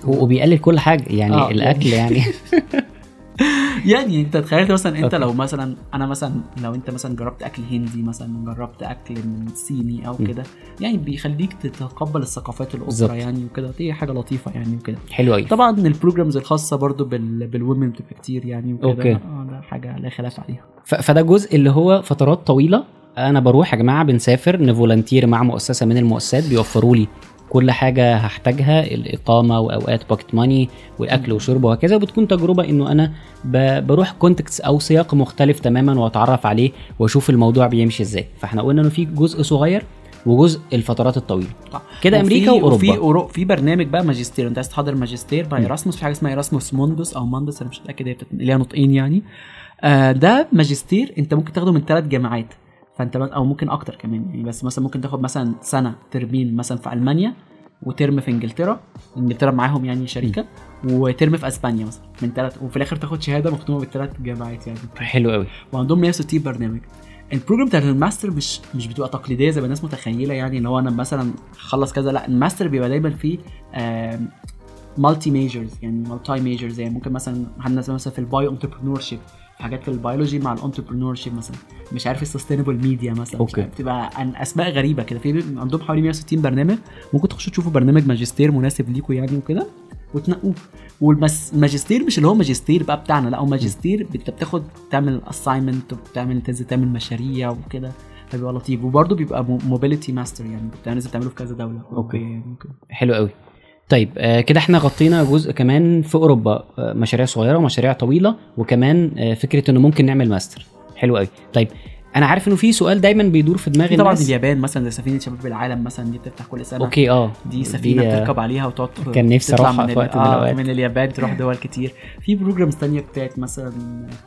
وبيقلل كل حاجة يعني آه، الأكل يعني. يعني انت تخيلت مثلا انت. لو مثلا أنا مثلا لو انت مثلا جربت أكل هندي مثلا جربت أكل من صيني أو. كده يعني بيخليك تتقبل الثقافات الأخرى. يعني وكده دي حاجة لطيفة يعني وكده حلو قوي طبعا ال programs الخاصة برضو بال... بال women بتبقى كتير يعني وكده okay. آه ده حاجة لا خلاف عليها ف- فده جزء اللي هو فترات طويلة أنا بروح يا جماعة بنسافر ن volunteer مع مؤسسة من المؤسسات بيوفروا لي كل حاجة هحتاجها الإقامة وأوقات pocket money والأكل وشرب وهكذا وبتكون تجربة إنه أنا ب- بروح context أو سياق مختلف تماما وأتعرف عليه وأشوف الموضوع بيمشي إزاي. فإحنا قلنا إنه في جزء صغير وجزء الفترات الطويلة. طبعا. كده أمريكا وأوروبا. وفي أورو... في برنامج بقى ماجستير. أنت عايز تحضر ماجستير. by Erasmus في حاجة اسمها Erasmus Mundus أو Mundus أنا مش متأكد هي. ليها نطقين يعني. آه ده ماجستير أنت ممكن تاخده من ثلاث جامعات. فانت أو ممكن أكتر كمان. يعني بس مثلا ممكن تاخد مثلا سنة ترمين مثلا في ألمانيا و term في إنجلترا. إنجلترا معاهم يعني شركة و term في أسبانيا مثلا. من ثلاث وفي الآخر تاخد شهادة مختومة بالثلاث جامعات يعني. حلو قوي. وعندهم 160 برنامج. ال program بتاع الماستر مش مش بتبقى تقليدية زي ما الناس متخيلة يعني ان هو أنا مثلا أخلص كذا. لا الماستر بيبقى دايما فيه multi majors يعني multi majors يعني ممكن مثلا الناس مثلا في ال bio entrepreneurship حاجات في البيولوجي مع ال entrepreneurship مثلا. مش عارف ال sustainable media مثلا. عارف، بتبقى عن أسماء غريبة كده. في عندهم حوالي 160 برنامج. ممكن تخشوا تشوفوا برنامج ماجستير مناسب ليكم يعني وكده وتنقوه. والماجستير مش اللي هو ماجستير بقى بتاعنا لا هو ماجستير انت بتاخد تعمل assignment وبتعمل تنزل تعمل مشاريع وكده. فبيبقى لطيف وبرده بيبقى mobility master يعني لازم تعمله في كذا دولة. وكده. حلو قوي طيب آه كده إحنا غطينا جزء كمان في أوروبا آه مشاريع صغيرة ومشاريع طويلة وكمان آه فكرة إنه ممكن نعمل ماستر. حلو قوي طيب أنا عارف انه في سؤال دايما بيدور في دماغ طبعا الناس. اليابان مثلا زي سفينة شباب العالم مثلا دي بتفتح كل سنة. okay آه. دي سفينة آه، بتركب عليها وتقعد كان نفسي من في وقت من آه. من اليابان تروح دول كتير. في programs تانية بتاعت مثلا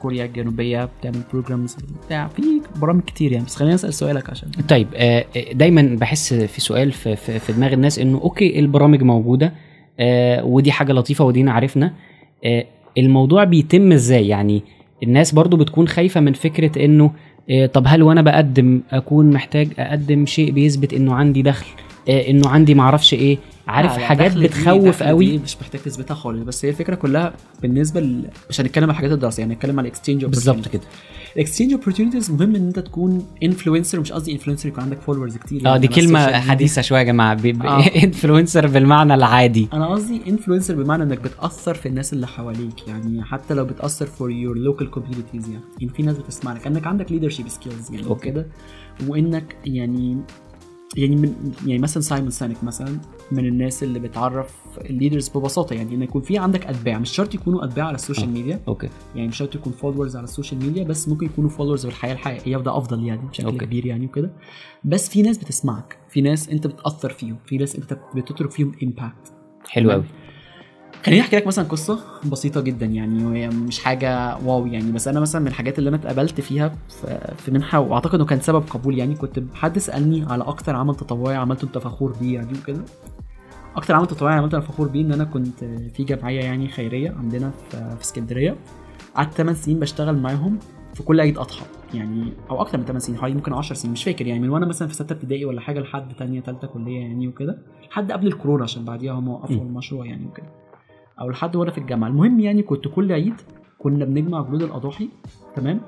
كوريا الجنوبية بتعمل programs بتاع في برامج كتير يعني. بس خلينا نسال سؤالك عشان. طيب آه دايما بحس في سؤال في, في, في دماغ الناس إنه okay البرامج موجودة؟ آه ودي حاجة لطيفة ودينا عرفنا آه الموضوع بيتم إزاي؟ يعني الناس برضو بتكون خايفة من فكرة إنه آه طب هل وأنا بقدم اكون محتاج اقدم شيء بيثبت انه عندي دخل؟ آه انه عندي معرفش إيه؟ عارف لا، لا، حاجات بتخوف قوي. دي مش محتاج تثبتها خالص. بس هي الفكرة كلها بالنسبة ل... مش هنتكلم على الحاجات الدراسيه يعني هنتكلم على ال exchange بالظبط كده. ال exchange opportunities مهم إن أنت تكون influencer مش قصدي influencer يكون عندك followers كتير. آه يعني دي كلمة. حديثة شوية يا جماعة. آه. influencer بالمعنى العادي. أنا قصدي influencer بمعنى إنك بتأثر في الناس اللي حواليك. يعني حتى لو بتأثر for your local communities يعني. يعني في ناس بتسمع لك إنك عندك leadership skills يعني. كده. وإنك يعني يعني من يعني مثلا سايمون سينك مثلا. من الناس اللي بتعرف ال leaders ببساطة يعني إن يكون في عندك أتباع مش شرط يكونوا أتباع على ال social آه. media okay يعني مش شرط يكون followers على ال social media بس ممكن يكونوا followers في الحياة الحقيقيه وده أفضل يعني بشكل. okay. كبير يعني وكده بس في ناس بتسمعك في ناس أنت بتأثر فيهم في ناس أنت بتترك فيهم impact حلو قوي خليني أحكي لك مثلا قصة بسيطة جدا يعني وهي مش حاجة واو يعني. بس أنا مثلا من الحاجات اللي أنا اتقابلت فيها في, منحة وأعتقد إنه كان سبب قبول يعني. كنت حد سألني على أكتر عمل تطوعي عملته أنت فخور بيه يعني وكده. أكتر عمل تطوعي عملته أنا فخور بيه إن أنا كنت في جمعية يعني خيرية عندنا في, اسكندرية. قعدت 8 سنين بشتغل معاهم في كل عيد أضحى يعني أو أكتر من 8 سنين حوالي ممكن 10 سنين مش فاكر يعني. من وأنا مثلا في ستة ابتدائي ولا حاجة لحد تانية تالتة كلية يعني وكده لحد قبل الكورونا عشان بعديها هم وقفوا. المشروع يعني وكده. أو لحد وأنا في الجامعة. المهم يعني كنت كل عيد كنا بنجمع جلود الأضاحي تمام؟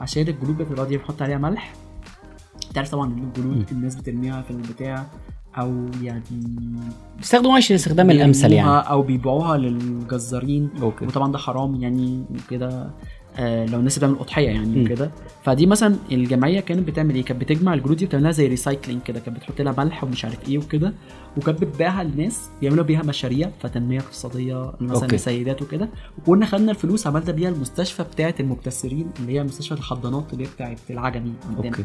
عشان الجلود بتبقى دي بنحط عليها ملح. تعرف طبعا إن الجلود. الناس بترميها في البتاع أو يعني بيستخدموها الاستخدام الأمثل يعني. أو بيبيعوها للجزارين. okay. وطبعا ده حرام يعني وكده لو الناس بتعمل أضحية يعني. وكده. فدي مثلا الجمعية كانت بتعمل إيه؟ كانت بتجمع الجلود دي بتعملها زي recycling كده. كانت بتحط لها ملح ومش عارف إيه وكده. وكانت بتبيعها للناس بيعملوا بيها مشاريع فتنمية اقتصادية مثلا okay. لسيدات وكده. وكنا خدنا الفلوس عملنا بيها المستشفى بتاعه المبتسرين اللي هي مستشفى الحضانات اللي هي بتاعه العجمي عندنا. okay.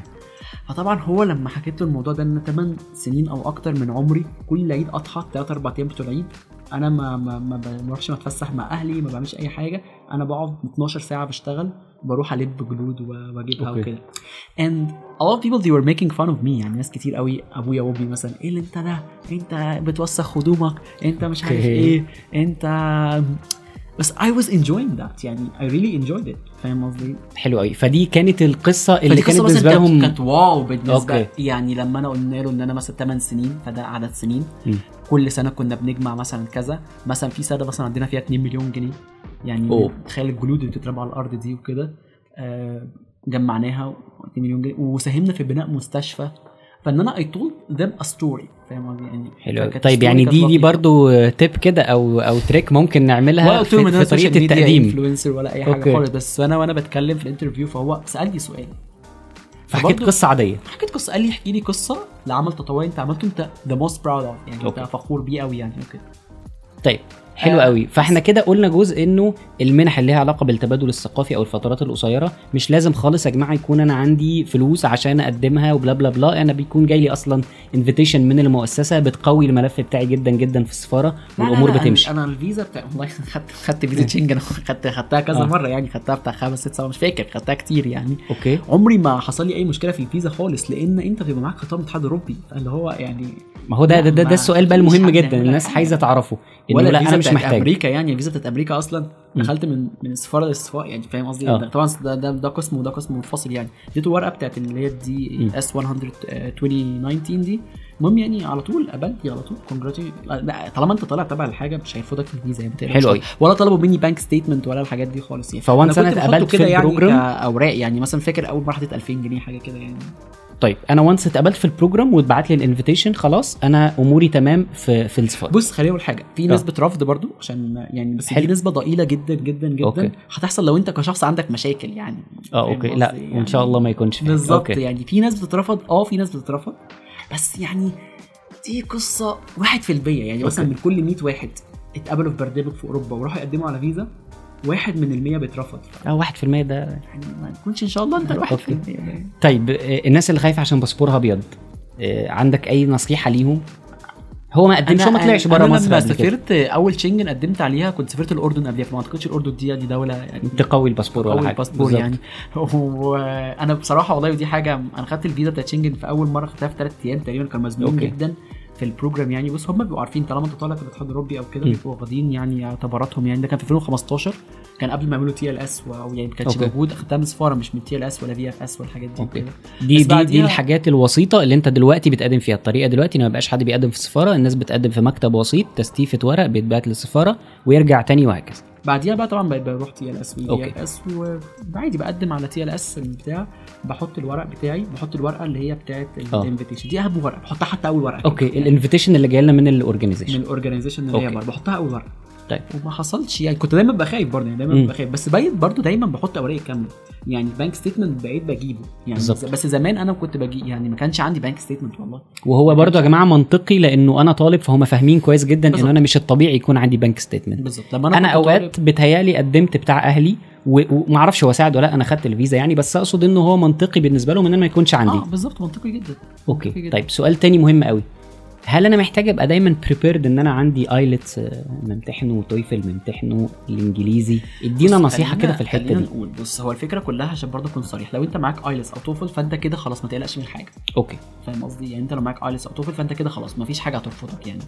فطبعا هو لما حكيت له الموضوع ده إن 8 سنين أو أكتر من عمري كل عيد أضحى 3 4 أيام بتوع العيد أنا ما ما ما بروحش اتفسح مع أهلي ما بعملش اي حاجة. أنا بقعد 12 ساعة بشتغل بروح الم جلود واجيبها okay. وكده. And a lot of people they were making fun of me. يعني ناس كتير قوي ابويا وامي مثلا إيه اللي انت ده؟ انت بتوسخ هدومك انت مش عارف okay. إيه؟ انت بس I was enjoying that. يعني I really enjoyed it. فاهم قصدي؟ حلو قوي. فدي كانت القصة اللي كانت بالنسبة لهم كانت wow بالنسبة okay. يعني لما أنا قلنا له إن أنا مثلا 8 سنين فده عدد سنين. مم. كل سنة كنا بنجمع مثلا كذا. مثلا في سنة مثلا عندنا فيها 2 مليون جنيه. يعني. تخيل الجلود اللي بتترمى على الأرض دي وكده. آه، جمعناها 2 مليون جنيه. وساهمنا في بناء مستشفى. فإن أنا I told them a story. فاهم قصدي؟ يعني حلو. طيب يعني دي دي. برضو tip كده أو أو trick ممكن نعملها ولا في, في طريقة التقديم. influencer ولا أي حاجة okay. خالص. بس أنا وأنا بتكلم في ال interview فهو سألني سؤال. فحكيت قصة عادية. حكيت قصة. قال لي احكي لي قصة لعمل تطوعي أنت عملته أنت the most proud of يعني okay. انت فخور بيه قوي يعني. وكده طيب. حلو آه، قوي. فاحنا كده قلنا جزء انه المنح اللي ليها علاقة بالتبادل الثقافي أو الفترات القصيرة مش لازم خالص يا جماعة يكون أنا عندي فلوس عشان أقدمها وبلا بلا بلا أنا بيكون جاي لي أصلا invitation من المؤسسة بتقوي الملف بتاعي جدا جدا في السفارة لا، لا، والأمور لا، بتمشي. أنا الفيزا بتاع والله خدت خدت فيزا شنجن خدت خدتها كذا آه. مرة يعني خدتها بتاع خمس ست سبع مش فاكر خدتها كتير يعني. okay. عمري ما حصل لي أي مشكلة في الفيزا خالص لأن أنت بيبقى معاك خطاب من الاتحاد الاوروبي اللي هو يعني ما هو ده ده, ده, ده السؤال بقى المهم جدا الناس. عايزة تعرفه. ولا لا أنا مش محتاج. أمريكا يعني الفيزا بتاعت أمريكا أصلا دخلت من من السفاره للسفاره يعني فاهم قصدي؟ آه. طبعا ده ده, ده قسم وده قسم منفصل يعني. اديته ورقة بتاعت اللي هي دي مم. DS 2019 دي. المهم يعني على طول قبلت على طول. congrats طالما أنت طالع تبع الحاجة مش هيرفضك في الفيزا يعني. حلو أوي. ولا طلبوا مني bank statement ولا الحاجات دي خالص يعني. ف once أنا اتقبلت في كده يعني كأوراق يعني. مثلا فاكر أول مرة حطيت 2000 جنيه حاجة كده يعني. طيب أنا once اتقبلت في ال program واتبعت لي ال invitation خلاص أنا أموري تمام في في السفارة بص خليني أقول حاجة في آه. نسبة رفض برضو عشان يعني بس حلو. دي نسبة ضئيلة جدا جدا جدا okay. هتحصل لو أنت كشخص عندك مشاكل يعني آه okay لا قصدي؟ وإن شاء الله ما يكونش بالظبط. يعني في ناس بتترفض آه في ناس بتترفض بس يعني دي قصة واحد في المية يعني مثلا. من كل 100 واحد اتقبلوا في برنامج في أوروبا وراحوا يقدموا على فيزا واحد من المية بيترفض آه 1% ده يعني ما تكونش إن شاء الله أنت الواحد في. المية ده. طيب آه، الناس اللي خايفة عشان باسبورها أبيض آه، عندك أي نصيحة ليهم هو ما قدمش هو ما طلعش بره أنا مصر لما سافرت أول شنجن قدمت عليها كنت سافرت الأردن قبلها فما أعتقدش الأردن دي دي دولة يعني تقوي الباسبور ولا حاجة باسبور بالظبط. يعني وأنا بصراحة والله ودي حاجة أنا خدت الفيزا بتاعت شنجن في أول مرة خدتها في ثلاث أيام تقريبا كانوا مزنوقين okay. جدا في ال program يعني بص هم بيبقوا عارفين طالما انت طالع في الاتحاد الأوروبي أو كده. بيبقوا واخدين يعني اعتباراتهم يعني ده كان في 2015 كان قبل ما يعملوا TLS أو يعني ما كانش. موجود أخدتها من سفارة مش من تي ال اس ولا في اف اس والحاجات دي okay. دي دي دي الحاجات الوسيطة اللي انت دلوقتي بتقدم فيها الطريقة دلوقتي إن ما بقاش حد بيقدم في السفاره الناس بتقدم في مكتب وسيط تستيفه ورق بيتبعت للسفارة ويرجع تاني وهكذا بعديها بقى طبعا بروح TLS وي okay. دي اس وعادي بقدم على TLS البتاع بحط الورق بتاعي بحط الورقة اللي هي بتاعت آه. ال invitation دي أهم ورقة بحطها حتى أول ورقة okay ال invitation اللي جاي لنا من ال organization من ال organization اللي هي. بره بحطها أول ورقة طيب وما حصلش. يعني كنت دايما ببقى خايف برضه يعني دايما خايف بس بقيت برضه دايما بحط اوراق كاملة. يعني bank statement بقيت بجيبه. يعني بالظبط. بس زمان أنا كنت بجي يعني ما كانش عندي bank statement والله. وهو برضو يا جماعة منطقي لأنه أنا طالب فهم فاهمين كويس جدا بالظبط. انه أنا مش الطبيعي يكون عندي bank statement بالظبط. أنا, أنا كنت أوقات بتهيألي قدمت بتاع أهلي و- ومعرفش هو ساعد ولا لأ أنا خدت الفيزا يعني بس أقصد إنه هو منطقي بالنسبة لهم إن أنا ما يكونش عندي. آه بالظبط. منطقي جدا. منطقي أوكي جدا. طيب سؤال تاني مهم قوي هل أنا محتاج أبقى دايما prepared إن أنا عندي IELTS ممتحنه و TOEFL ممتحنه الإنجليزي؟ ادينا نصيحة كده في الحتة دي. نقول بص هو الفكرة كلها عشان برضه أكون صريح. لو أنت معاك IELTS أو TOEFL فأنت كده خلاص ما تقلقش من حاجة. okay. فاهم قصدي؟ يعني أنت لو معاك IELTS أو TOEFL فأنت كده خلاص ما فيش حاجة هترفضك يعني.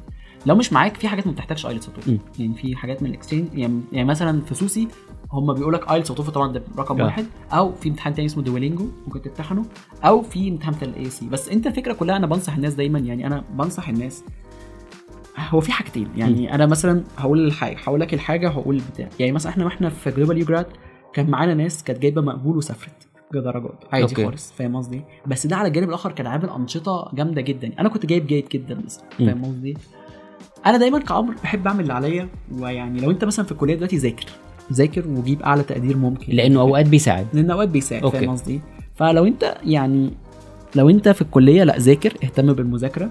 لو مش معاك في حاجات ما بتحتاجش IELTS أو. TOEFL. يعني في حاجات من ال exchange يعني, يعني مثلا في SUSI هم بيقول لك IELTS أو TOEFL طبعا ده رقم آه. واحد. أو في امتحان تاني اسمه Duolingo ممكن تمتحنه أو في امتحان بتاع الاي سي بس أنت الفكرة كلها أنا بنصح الناس دايما يعني أنا بنصح الناس. هو في حاجتين يعني أنا مثلا هقول الحاجة هقول لك الحاجة هقول البتاع يعني مثلا إحنا وإحنا في Global UGRAD كان معانا ناس كانت جايبة مقبول وسافرت درجات عادي okay. خالص فاهم قصدي؟ بس ده على الجانب الآخر كان عامل أنشطة جامدة جدا. أنا كنت جايب جيد جدا مثلا م. فاهم قصدي؟ أنا دايما كعمر بحب أعمل اللي عليا ويعني لو أنت مثلا في الكلية دلوقتي ذاكر. ذاكر وجيب أعلى تقدير ممكن. لأنه أوقات بيساعد. لأن أوقات بيساعد. فاهم قصدي؟ فلو أنت يعني لو أنت في الكلية لا ذاكر اهتم بالمذاكرة.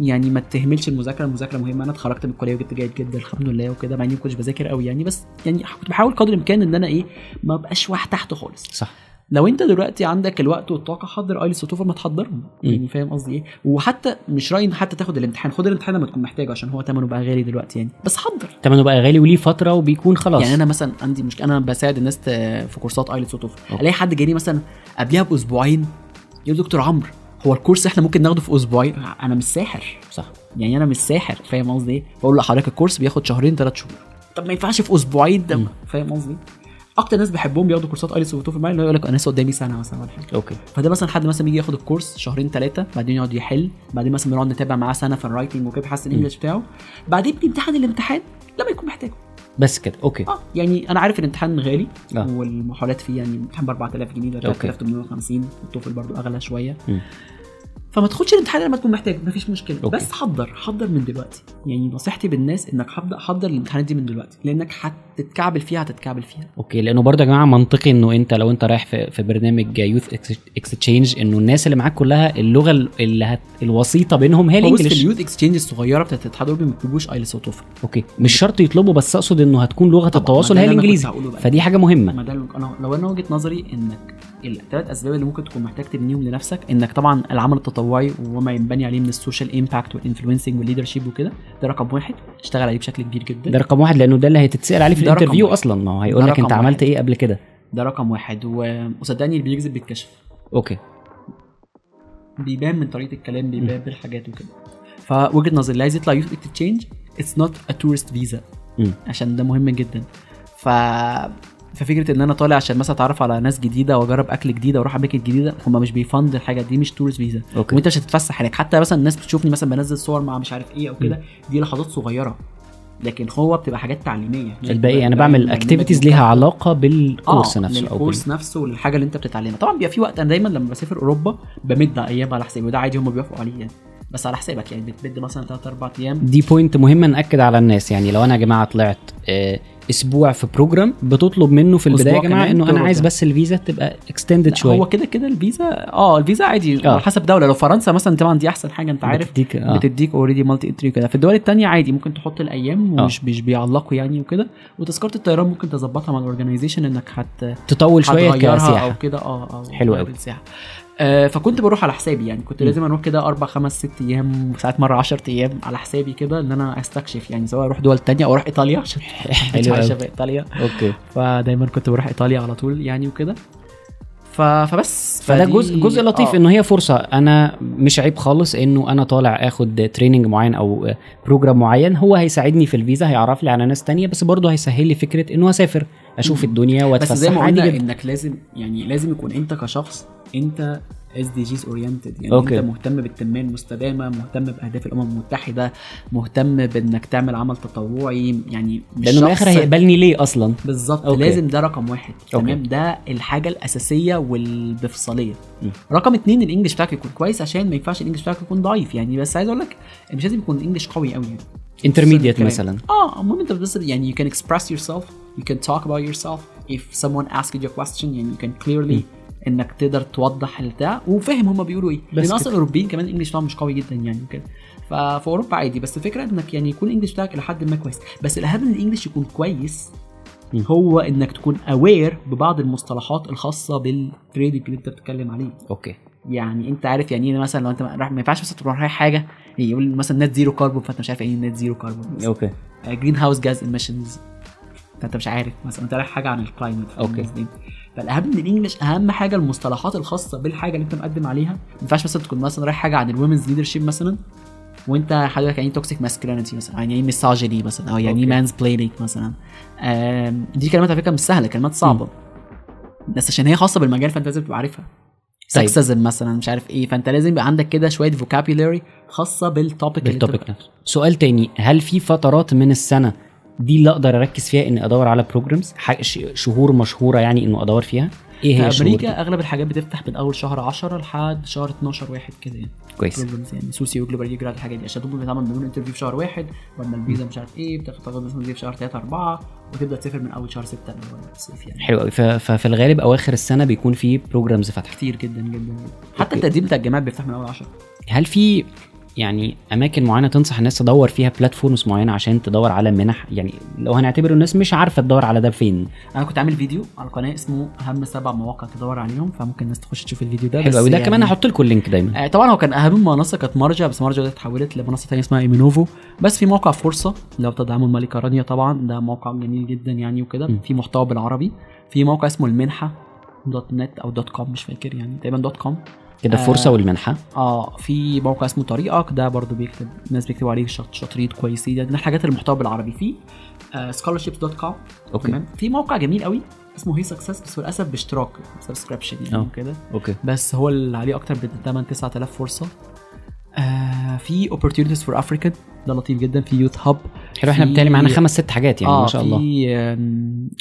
يعني ما تهملش المذاكرة المذاكرة مهمة. أنا اتخرجت من الكلية وجبت جيد جدا الحمد لله وكده مع إني ما كنتش بذاكر قوي يعني بس يعني كنت بحاول قدر الإمكان إن أنا إيه ما بقاش واحد تحت خالص. صح. لو انت دلوقتي عندك الوقت والطاقة حضر IELTS و TOEFL ما تحضرهم. يعني فاهم قصدي إيه؟ وحتى مش رايي إن حتى تاخد الامتحان. خد الامتحان لما تكون محتاجه عشان هو ثمنه بقى غالي دلوقتي يعني. بس حضر. تمنه بقى غالي وليه فترة وبيكون خلاص. يعني أنا مثلا عندي مشكلة أنا بساعد الناس في كورسات IELTS و TOEFL okay. ألاقي حد جاي لي مثلا قبلها بأسبوعين يقول دكتور عمرو هو الكورس إحنا ممكن ناخده في أسبوعين؟ أنا مش ساحر. صح. يعني أنا مش ساحر فاهم قصدي إيه؟ بقول له حضرتك الكورس بياخد شهرين ثلاث شهور. طب ما ينفعش في أسبوعين؟ ده. فاهم قصدي إيه؟ أكتر ناس بحبهم بياخدوا كورسات IELTS و TOEFL معايا يقول لك أنا لسه قدامي سنة مثلا ولا حاجة. okay. فده مثلا حد مثلا بيجي ياخد الكورس شهرين ثلاثة بعدين يقعد يحل بعدين مثلا بنقعد نتابع معاه سنة في ال writing وكده بيحسن ال English بتاعه. بعدين بيمتحن الامتحان لما يكون محتاجه. بس كده. okay. آه يعني أنا عارف الامتحان غالي آه. والمحاولات فيه يعني الامتحان ب 4000 جنيه okay. 3850 ال TOEFL برضو أغلى شوية. مم. فما تاخدش الامتحان لما تكون محتاج مفيش مشكلة. okay. بس حضر حضر من دلوقتي. يعني نصيحتي بالناس إنك حضر حضر الامتحانات دي من دلوقتي لأنك هتتكعبل فيها هتتكعبل فيها. okay لأنه برضه يا جماعة منطقي إنه أنت لو أنت رايح في, في برنامج youth exchange إنه الناس اللي معاك كلها اللغة اللي هت الوسيطة بينهم هي في ال English. ال youth exchange الصغيرة بتاعت الاتحاد الأوروبي ما بيكتبوش IELTS و TOEFL okay. مش شرط يطلبوا بس أقصد إنه هتكون لغة التواصل هي الإنجليزي. فدي حاجة مهمة. ما ده أنا لو أنا وجهة نظري إنك الثلاث أسباب اللي ممكن تكون محتاج تبنيهم لنفسك إنك طبعا العمل التطوعي وما ينبني عليه من ال social impact وال influencing وال leadership وكده ده رقم واحد. اشتغل عليه بشكل كبير جدا. ده رقم واحد لأنه ده اللي هتتسأل عليه في ال interview. أصلا. ما هو هيقول لك أنت عملت. إيه قبل كده. ده رقم واحد. وصدقني اللي بيكذب بيتكشف okay. بيبان من طريقة الكلام بيبان بالحاجات وكده. فوجهة نظري اللي عايز يطلع youth exchange it's not a tourist visa. عشان ده مهم جدا. ف ففكرة إن أنا طالع عشان مثلا أتعرف على ناس جديدة وأجرب أكل جديد وأروح أماكن جديدة هم مش بي fund الحاجة دي مش tourist visa وأنت مش هتتفسح هناك. حتى مثلا الناس بتشوفني مثلا بنزل صور مع مش عارف إيه أو كده دي لحظات صغيرة. لكن هو بتبقى حاجات تعليمية. الباقي أنا بعمل بتبقى activities ليها. علاقة بالكورس آه نفسه بال... نفسه وللحاجة اللي أنت بتتعلمها. طبعا بيبقى في وقت أنا دايما لما بسافر أوروبا بمد أيام على حسابي وده عادي هم بيوافقوا عليه يعني. بس على حسابك يعني بتمد مثلا 3 4 أيام. دي point مهمه نأكد على الناس. يعني لو أنا يا جماعة طلعت آه، أسبوع في program بتطلب منه في البداية يا جماعة إنه أنا عايز. بس الفيزا تبقى extended شوية. هو كده كده الفيزا آه الفيزا عادي آه. على حسب دولة. لو فرنسا مثلا طبعا دي أحسن حاجة أنت عارف. بتديك آه. بتديك already multi entry كده في الدول التانية عادي ممكن تحط الأيام آه. ومش مش بيعلقوا يعني وكده. وتذكرة الطيران ممكن تظبطها مع ال organization إنك هت تطول شوية كسياحة. أو كده. آه آه حلو آه فكنت بروح على حسابي يعني كنت. لازم أروح كده أربع خمس ست أيام وساعات مرة 10 أيام على حسابي كده إن أنا أستكشف يعني سواء أروح دول تانية أو أروح إيطاليا عشان عايشه. في إيطاليا okay فدايما كنت بروح إيطاليا على طول يعني وكده ف... فبس فده جزء جزء لطيف آه. انه هي فرصة أنا مش عيب خالص إنه أنا طالع آخد training معين أو program معين هو هيساعدني في الفيزا هيعرف لي على ناس تانية بس برضه هيسهل لي فكرة إنه أسافر أشوف. الدنيا بس زي واتفسح ما قلنا إنك لازم يعني لازم يكون أنت كشخص انت SDGs oriented يعني okay. انت مهتم بالتنمية المستدامة مهتم بأهداف الأمم المتحدة مهتم بإنك تعمل عمل تطوعي يعني مش لأنه من الآخر هيقبلني ليه أصلا بالظبط. لازم ده رقم واحد okay. تمام ده الحاجة الأساسية والمفصليه م. رقم اتنين ال English بتاعك يكون كويس عشان ما ينفعش ال English بتاعك يكون ضعيف يعني بس عايز أقول لك مش لازم يكون ال English قوي قوي يعني intermediate. مثلا آه المهم أنت بس يعني you can express yourself you can talk about yourself if someone asks you a question يعني you can clearly إنك تقدر توضح البتاع وفاهم هما بيقولوا إيه. بس لأن أصلا. الأوروبيين كمان ال English بتاعهم مش قوي جدا يعني وكده. ففي أوروبا عادي بس الفكرة إنك يعني يكون ال English بتاعك إلى حد ما كويس. بس الأهم من ال English يكون كويس. هو إنك تكون aware ببعض المصطلحات الخاصة بال trending اللي أنت بتتكلم عليه. okay. يعني أنت عارف يعني إيه مثلا لو أنت ما ينفعش مثلا تروح رايح حاجة يقول مثلا net zero carbon فأنت مش عارف إيه net zero carbon okay. greenhouse gas emissions فأنت مش عارف مثلا أنت رايح حاجة عن ال climate okay. فالأهم من ال English أهم حاجة المصطلحات الخاصة بالحاجة اللي أنت مقدم عليها. ما ينفعش مثلا تكون مثلا رايح حاجة عن ال women's leadership مثلا وأنت حضرتك يعني toxic masculinity مثلا يعني إيه misogyny مثلا أو يعني إيه. mansplaining مثلا. آم، دي كلمات على فكرة مش سهلة كلمات صعبة. بس عشان هي خاصة بالمجال فأنت لازم تبقى عارفها. طيب. sexism مثلا مش عارف إيه. فأنت لازم يبقى عندك كده شوية vocabulary خاصة بال topic بال topic نفسه. سؤال تاني هل في فترات من السنة دي اللي أقدر أركز فيها إني أدور على programs شهور مشهورة يعني إنه أدور فيها. إيه هي في؟ أمريكا أغلب الحاجات بتفتح من أول شهر 10 لحد شهر 12 واحد كده يعني. كويس. programs يعني سوسي و global على الحاجات دي. عشان دول بيتعمل بدون interview في شهر واحد ولا الفيزا مش عارف إيه بتاخد تاخد مثلا في شهر 3 4 وتبدأ تسافر من أول شهر 6 اللي هو الصيف يعني. حلو قوي ففي الغالب أواخر السنة بيكون في programs فاتحة. كتير جدا جدا, جدا. حتى. التقديم بتاع الجامعات بيفتح من أول 10 هل في يعني أماكن معينة تنصح الناس تدور فيها platforms معينة عشان تدور على منح؟ يعني لو هنعتبر الناس مش عارفة تدور على ده فين. أنا كنت عامل فيديو على القناة اسمه أهم سبع مواقع تدور عليهم فممكن الناس تخش تشوف الفيديو ده حلو قوي ده يعني- كمان هحط لكم ال link دايما. آه، طبعا هو كان أهم منصة كانت مرجع بس مرجع دي اتحولت لمنصة ثانية اسمها إيمينوفو. بس في موقع فرصة اللي هو بتدعمه الملكة رانيا طبعا ده موقع جميل جدا يعني وكده. في محتوى بالعربي. في موقع اسمه المنحة dot net أو dot com مش فاكر يعني. تقريبا dot com. كده آه. فرصة والمنحة. آه في موقع اسمه طريقك ده برضو بيكتب الناس بيكتبوا عليه شط- شاطرين كويسين. يعني الحاجات المحتوى بالعربي. في scholarships dot com okay. تمام. في موقع جميل قوي اسمه هي سكسس بس للأسف باشتراك subscription يعني آه. وكده okay. بس هو اللي عليه أكتر من 8 9000 فرصة. آه في opportunities for African ده لطيف جدا. في Youth Hub حلو إحنا بالتالي معانا خمس ست حاجات يعني ما شاء الله. في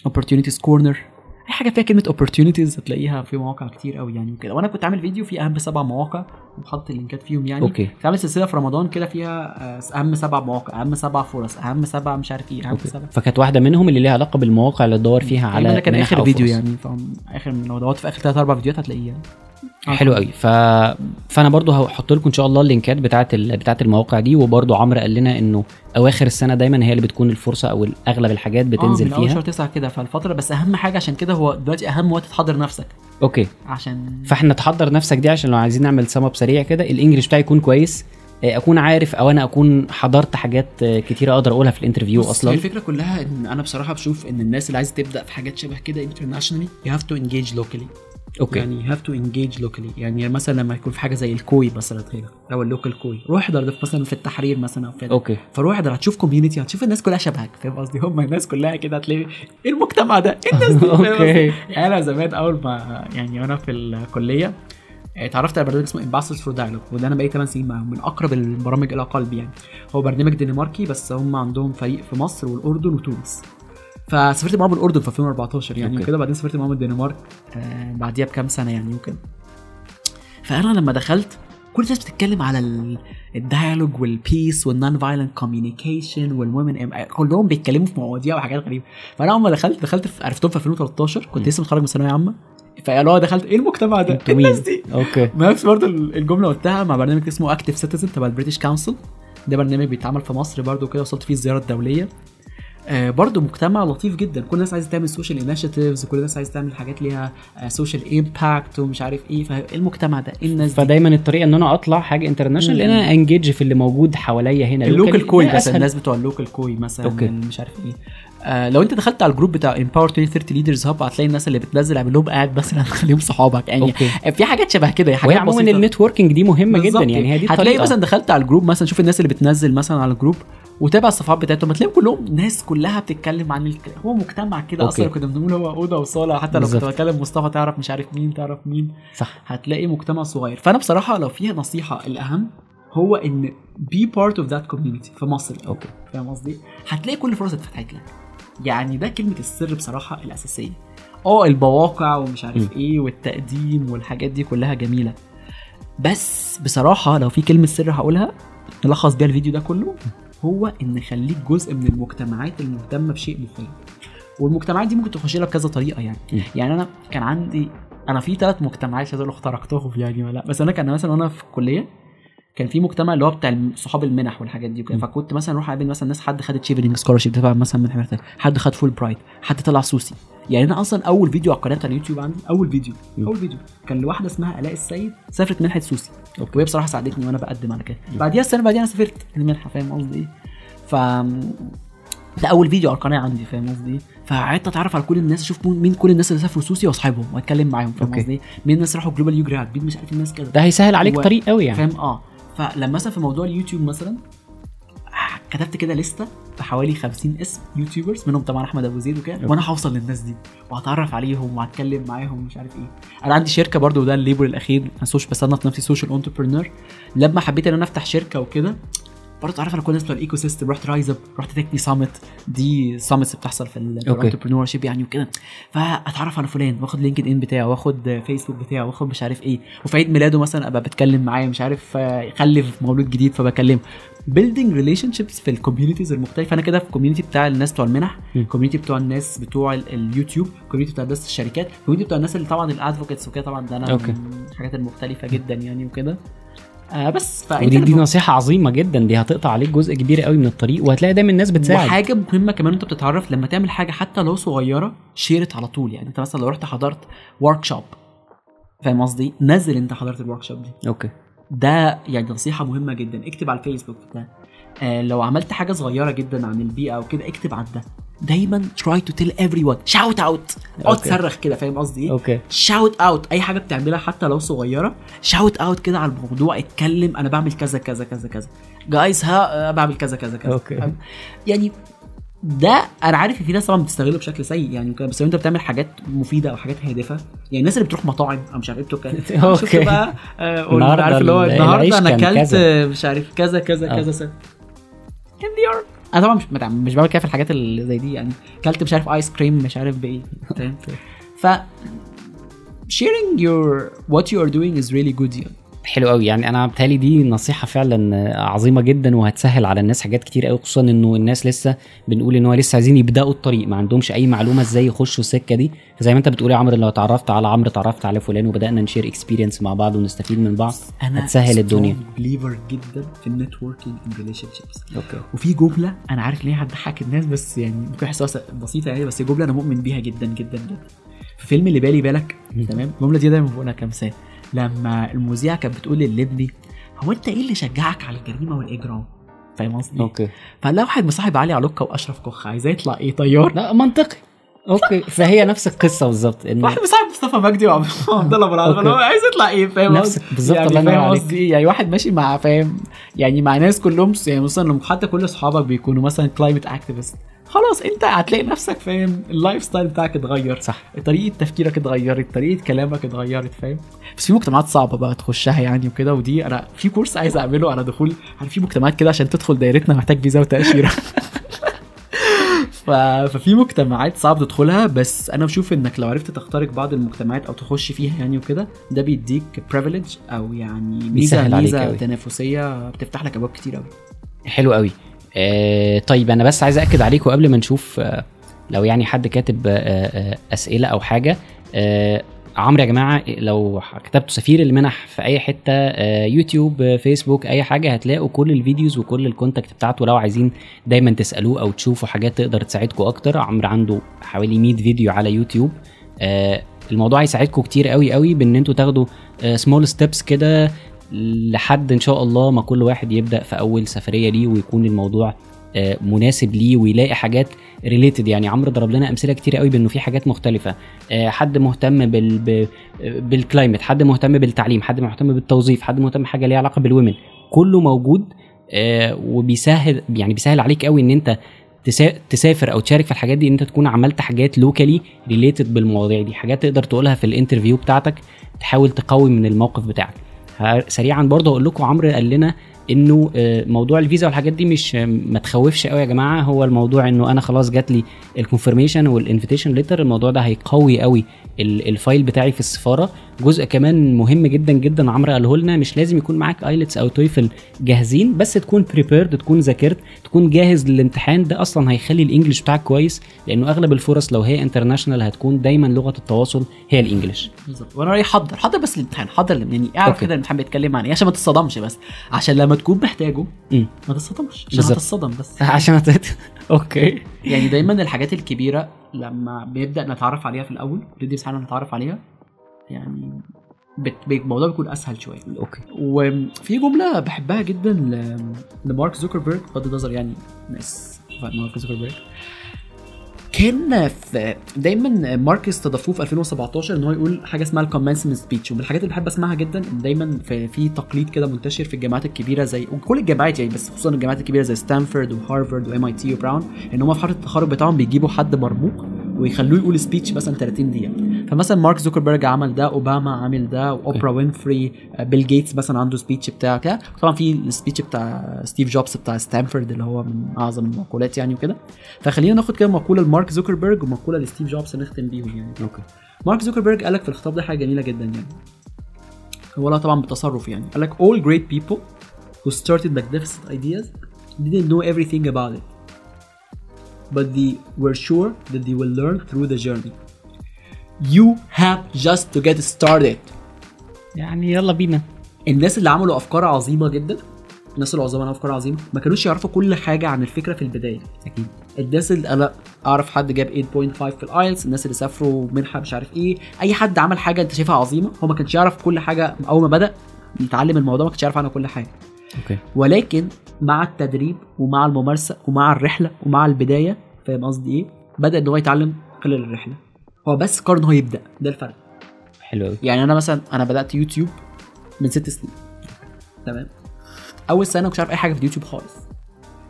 opportunities corner. اي حاجة فيها كلمة opportunities هتلاقيها في مواقع كتير قوي يعني وكده. وأنا كنت عامل فيديو فيه أهم سبع مواقع وحط ال linkات فيهم يعني. okay. كنت عامل سلسله في رمضان كده فيها آه، أهم سبع مواقع أهم سبع فرص أهم سبع مش عارف إيه أهم سبع. فكانت واحدة منهم اللي ليها علاقة بالمواقع اللي تدور فيها على على ده كان آخر فيديو. يعني آخر لو دورت في آخر ثلاث أربع فيديوهات هتلاقيه يعني. حلو قوي. ف... فأنا برضو هحط لكم إن شاء الله ال linkات بتاعه ال... بتاعه المواقع دي وبرضو عمرو قال لنا إنه أواخر السنة دايما هي اللي بتكون الفرصة أو أغلب الحاجات بتنزل آه من أول فيها. شهر تسعة كده فالفتره بس أهم حاجة عشان كده هو دلوقتي أهم وقت تحضر نفسك. okay. عشان فإحنا تحضر نفسك دي عشان لو عايزين نعمل سم اب سريع كده ال English بتاعي يكون كويس. آه، أكون عارف أو أنا أكون حضرت حاجات آه، كتيرة أقدر أقولها في ال interview أصلا. الفكرة كلها إن أنا بصراحة بشوف إن الناس اللي عايزة تبدأ في حاجات شبه كده internationally you have to engage locally okay. يعني you have to engage locally يعني مثلا لما يكون في حاجة زي ال COY مثلا هنا أو ال local COY. روح احضر مثلا في التحرير مثلا أو في okay. فروح احضر هتشوف community هتشوف الناس كلها شبهك. فاهم قصدي؟ هم الناس كلها كده هتلاقي إيه المجتمع ده؟ إيه الناس دي؟ يعني أنا زمان أول ما يعني وأنا في الكلية اتعرفت على برنامج اسمه Ambassadors for Dialogue وده أنا بقيت 8 سنين معاهم من أقرب البرامج إلى قلبي يعني. هو برنامج دنماركي بس هم عندهم فريق في مصر والأردن وتونس. فسافرت معاهم الأردن في 2014 يعني. وكده بعدين سافرت معاهم الدنمارك آه بعديها بكام سنة يعني وكده فأنا لما دخلت كل الناس بتتكلم على ال- ال dialogue وال peace وال nonviolent communication وال women كلهم بيتكلموا في مواضيع وحاجات غريبة فأنا أول ما دخلت دخلت في عرفتهم في 2013 كنت لسه متخرج من ثانوية عامة فقالوا آه دخلت إيه المجتمع ده؟ مين؟ الناس دي؟ okay نفس برضه الجملة قلتها مع برنامج اسمه Active Citizens تبع ال British Council ده برنامج بيتعمل في مصر برضه كده وصلت فيه الزيارة الدولية آه برضه مجتمع لطيف جدا كل الناس عايزة تعمل social initiatives وكل الناس عايزة تعمل حاجات ليها social impact ومش عارف إيه فايه المجتمع ده إيه الناس دي فدايما الطريقة إن أنا أطلع حاجة international إن أنا engage في اللي موجود حواليا هنا ال local. COY أسهل. الناس بتوع ال local COY مثلا okay. مش عارف إيه آه لو أنت دخلت على ال group بتاع Empower 2030 Leaders Hub هتلاقي الناس اللي بتنزل اعمل لهم قاعد مثلا خليهم صحابك يعني okay في حاجات شبه كده حاجات عموما. ال networking دي مهمة جدا. يعني هي دي هتلاقي مثلا دخلت على ال group مثلا شوف الناس اللي بتنزل مثلا على ال group وتابع الصفحات بتاعتهم هتلاقيهم كلهم ناس كلها بتتكلم عن الك... هو مجتمع كده. أصلا كنا بنقول هو أوضة وصالة حتى لو كنت. بكلم مصطفى تعرف مش عارف مين تعرف مين. صح. هتلاقي مجتمع صغير. فأنا بصراحة لو فيها نصيحة الأهم هو إن be part of that community في مصر. okay. فاهم قصدي؟ هتلاقي كل الفرص اتفتحت لك. يعني ده كلمة السر بصراحة الأساسية. آه المواقع ومش عارف م. إيه والتقديم والحاجات دي كلها جميلة. بس بصراحة لو في كلمة سر هقولها نلخص بيها الفيديو ده كله. هو إن خليك جزء من المجتمعات المهتمة بشيء معين والمجتمعات دي ممكن تخش لها بكذا طريقة يعني. م. يعني أنا كان عندي أنا في ثلاث مجتمعات أقول اخترقتهم يعني ولا لأ. بس أنا كان مثلا وأنا في الكليه كان في مجتمع اللي هو بتاع صحاب المنح والحاجات دي وكده. فكنت مثلا أروح أقابل مثلا ناس حد خد Chevening scholarship تبع مثلا محتاج حد خد فول برايد حد طلع SUSI. يعني أنا أصلا أول فيديو على القناة بتاع اليوتيوب عندي أول فيديو م. أول فيديو. كان لواحدة اسمها ألاء السيد سافرت منحة SUSI. Okay. وهي بصراحة ساعدتني وأنا بقدم على كده. بعديها السنة بعديها أنا سافرت المنحة فاهم قصدي إيه؟ ف ده أول فيديو على القناة عندي فاهم قصدي إيه؟ فقعدت أتعرف على كل الناس أشوف مين كل الناس اللي سافروا SUSI وأصحابهم وأتكلم معاهم فاهم. قصدي إيه؟ مين الناس راحوا Global UGRAD مين مش عارف الناس كده. ده هيسهل عليك طريق قوي يعني. فاهم؟ آه. فلما مثلا في موضوع اليوتيوب مثلا كتبت كده لستة بحوالي 50 اسم YouTubers منهم طبعا أحمد أبو زيد وكده. وأنا هوصل للناس دي وهتعرف عليهم وهتكلم معاهم ومش عارف إيه أنا عندي شركة برضو وده ال label الأخير أنا سوش بصنف نفسي social entrepreneur لما حبيت إن أنا أفتح شركة وكده برضه اتعرف على كل الناس بتوع ال ecosystem رحت RiseUp رحت Techne Summit دي summits بتحصل في okay. ال entrepreneurship يعني وكده. فأتعرف على فلان واخد LinkedIn بتاعه واخد فيسبوك بتاعه واخد مش عارف إيه. وفي عيد ميلاده مثلا أبقى بتكلم معاه مش عارف آه، يخلف مولود جديد فبكلمه. building relationships في ال communities المختلفة. أنا كده في ال community بتاع الناس بتوع المنح م. ال community بتوع الناس بتوع ال- اليوتيوب ال community بتوع الناس الشركات ال community بتوع الناس اللي طبعا ال advocates وكده. طبعا ده أنا الحاجات المختلفة جدا يعني وكده. آه بس فانت ودي دي نصيحة عظيمة جدا. دي هتقطع عليك جزء كبير قوي من الطريق وهتلاقي دايما الناس بتساعد. وحاجة مهمة كمان انت بتتعرف لما تعمل حاجة حتى لو صغيرة share على طول. يعني انت مثلا لو رحت حضرت workshop فاهم قصدي؟ نزل انت حضرت ال workshop دي. Okay. ده يعني نصيحة مهمة جدا. اكتب على الفيسبوك ده آه لو عملت حاجة صغيرة جدا عن البيئة أو كده اكتب عن ده. دايما try to tell everyone shout out أقعد okay. تصرخ كده فاهم قصدي إيه okay shout out أي حاجة بتعملها حتى لو صغيرة shout out كده على الموضوع اتكلم أنا بعمل كذا كذا كذا كذا جايز ها آه، بعمل كذا كذا كذا. فاهم؟ يعني ده أنا عارف إن في ناس طبعا بتستغله بشكل سيء يعني بس لو أنت بتعمل حاجات مفيدة أو حاجات هادفة يعني الناس اللي بتروح مطاعم أو مش عارف إيه okay. شفت بقى آه، عارف اللي هو ال- النهارده أنا أكلت. آه، مش عارف كذا كذا آه. كذا سنة. كان دي أنا طبعا مش مش بعمل كده في الحاجات اللي زي دي يعني اكلت مش عارف ايس كريم مش عارف بإيه فاهم؟ ف sharing your what you are doing is really good يعني. حلو قوي. يعني أنا بتهيألي دي نصيحة فعلا عظيمة جدا وهتسهل على الناس حاجات كتير قوي خصوصا إنه الناس لسه بنقول إن هو لسه عايزين يبدأوا الطريق ما عندهمش أي معلومة إزاي يخشوا السكة دي. فزي ما أنت بتقول يا عمرو لو اتعرفت على عمرو اتعرفت على فلان وبدأنا ن share experience مع بعض ونستفيد من بعض أنا هتسهل الدنيا. believer جدا في ال networking and relationships Okay. وفي جملة أنا عارف إن هي هتضحك الناس بس يعني ممكن احسها بسيطة يعني بس جملة أنا مؤمن بيها جدا جدا جدا. في فيلم اللي بالي بالك تمام؟ الجملة دي دايما بقولها كمثال. لما المذيعه كانت بتقول للمبي هو أنت إيه اللي شجعك على الجريمة والإجرام؟ فاهم قصدي؟ Okay. لها واحد مصاحب علي علوكه وأشرف كخة عايزاه يطلع إيه؟ طيار؟ لا منطقي. Okay. فهي نفس القصة بالظبط إن واحد مصاحب مصطفى مجدي وعبد الله ابو العظيم okay. هو عايز يطلع إيه؟ فاهم نفس؟ بالظبط يعني فاهم قصدي؟ يعني واحد ماشي مع فاهم يعني مع ناس كلهم يعني مثلا حتى كل أصحابك بيكونوا مثلا climate activists خلاص انت هتلاقي نفسك فاهم؟ ال lifestyle بتاعك اتغير. صح. طريقة تفكيرك اتغيرت طريقة كلامك اتغيرت فاهم؟ بس في مجتمعات صعبة بقى تخشها يعني وكده ودي أنا في كورس عايز أعمله على دخول. يعني في مجتمعات كده عشان تدخل دايرتنا محتاج فيزا وتأشيرة. ف... ففي مجتمعات صعب تدخلها بس أنا بشوف إنك لو عرفت تخترق بعض المجتمعات أو تخش فيها يعني وكده ده بيديك privilege أو يعني ميزة ميزة. تنافسية بتفتح لك أبواب كتير قوي حلو قوي طيب أنا بس عايز اكد عليكم قبل ما نشوف آه لو يعني حد كاتب آه آه أسئلة أو حاجة. آه عمرو يا جماعة لو كتبتوا سفير المنح في أي حتة آه يوتيوب آه فيسبوك أي حاجة هتلاقوا كل ال videos وكل ال contact بتاعته. لو عايزين دايما تسألوه أو تشوفوا حاجات تقدر تساعدكم أكتر عمرو عنده حوالي 100 فيديو على يوتيوب. آه الموضوع هيساعدكم كتير قوي قوي بإن أنتوا تاخدوا small steps كده لحد إن شاء الله ما كل واحد يبدأ في أول سفرية ليه ويكون الموضوع آه، مناسب ليه ويلاقي حاجات related يعني عمرو ضرب لنا أمثلة كتير قوي بإنه في حاجات مختلفة. آه، حد مهتم بال بال climate حد مهتم بالتعليم حد مهتم بالتوظيف حد مهتم بحاجة ليها علاقة بال women كله موجود آه، وبيسهل يعني بيسهل عليك قوي إن أنت تسا- تسافر أو تشارك في الحاجات دي إن أنت تكون عملت حاجات locally related بالمواضيع دي. حاجات تقدر تقولها في ال interview بتاعتك تحاول تقوي من الموقف بتاعك. سريعا برضه أقول لكم عمرو قال لنا إنه آه، موضوع الفيزا والحاجات دي مش آه، ما تخوفش قوي يا جماعة. هو الموضوع إنه أنا خلاص جات لي ال confirmation وال invitation letter الموضوع ده هيقوي قوي ال- ال file بتاعي في السفارة. جزء كمان مهم جدا جدا عمرو قاله لنا مش لازم يكون معاك IELTS أو TOEFL جاهزين بس تكون prepared تكون ذاكرت تكون جاهز للامتحان. ده أصلا هيخلي ال English بتاعك كويس لأنه أغلب الفرص لو هي international هتكون دايما لغة التواصل هي ال English. بالظبط. وأنا رايح حضر حضر بس الامتحان حضر يعني اعرف. كده الامتحان بيتكلم عن إيه عشان ما تتصدمش بس. عشان لما تكون محتاجه مم. ما تتصدمش عشان. هتتصدم بس. عشان أت- okay. يعني دايما الحاجات الكبيرة لما بنبدا نتعرف عليها في الأول ندي مساحه نتعرف عليها يعني الموضوع بيكون أسهل شوية. أوكي. وفي جملة بحبها جدا لمارك زوكربيرج بغض النظر يعني ناس مارك زوكربيرج. كان في دايما مارك استضافوه في 2017 إن هو يقول حاجة اسمها ال commencement speech ومن الحاجات اللي بحب أسمعها جدا إن دايما في, في تقليد كده منتشر في الجامعات الكبيرة زي وكل الجامعات يعني بس خصوصا الجامعات الكبيرة زي ستانفورد وهارفارد و MIT وبراون إن هم في حفله التخرج بتاعهم بيجيبوا حد مرموق. ويخلوه يقول speech مثلا 30 دقيقة. فمثلا مارك زوكربيرج عمل ده أوباما عامل ده واوبرا وينفري بيل جيتس مثلا عنده speech بتاع كده. طبعا في ال speech بتاع ستيف جوبز بتاع ستانفورد اللي هو من أعظم المقولات يعني وكده. فخلينا ناخد كده مقولة لمارك زوكربيرج ومقولة لستيف جوبز نختم بيهم يعني. أوكي. مارك زوكربيرج قال لك في الخطاب ده حاجة جميلة جدا يعني. هو لا طبعا بالتصرف يعني. قال لك all great people who started magnificent ideas didn't know everything about it. But they were sure that they will learn through the journey. You have just to get started. يعني يلا بينا. الناس اللي عملوا أفكار عظيمة جدا الناس اللي عظماء عملوا أفكار عظيمة ما كانوش يعرفوا كل حاجة عن الفكرة في البداية. أكيد. الناس اللي أنا أعرف حد جاب 8.5 في الايلتس الناس اللي سافروا منحة مش عارف إيه أي حد عمل حاجة أنت شايفها عظيمة هو ما كانش يعرف كل حاجة أول ما بدأ يتعلم الموضوع ما كانش يعرف عنها كل حاجة. أوكي. ولكن مع التدريب ومع الممارسة ومع الرحلة ومع البداية فاهم قصدي إيه؟ بدأ إن هو يتعلم خلال الرحلة. هو بس قرر إن هو يبدأ. ده الفرق. حلو قوي يعني أنا مثلا أنا بدأت يوتيوب من ست سنين. تمام؟ أول سنة ما كنتش عارف أي حاجة في اليوتيوب خالص.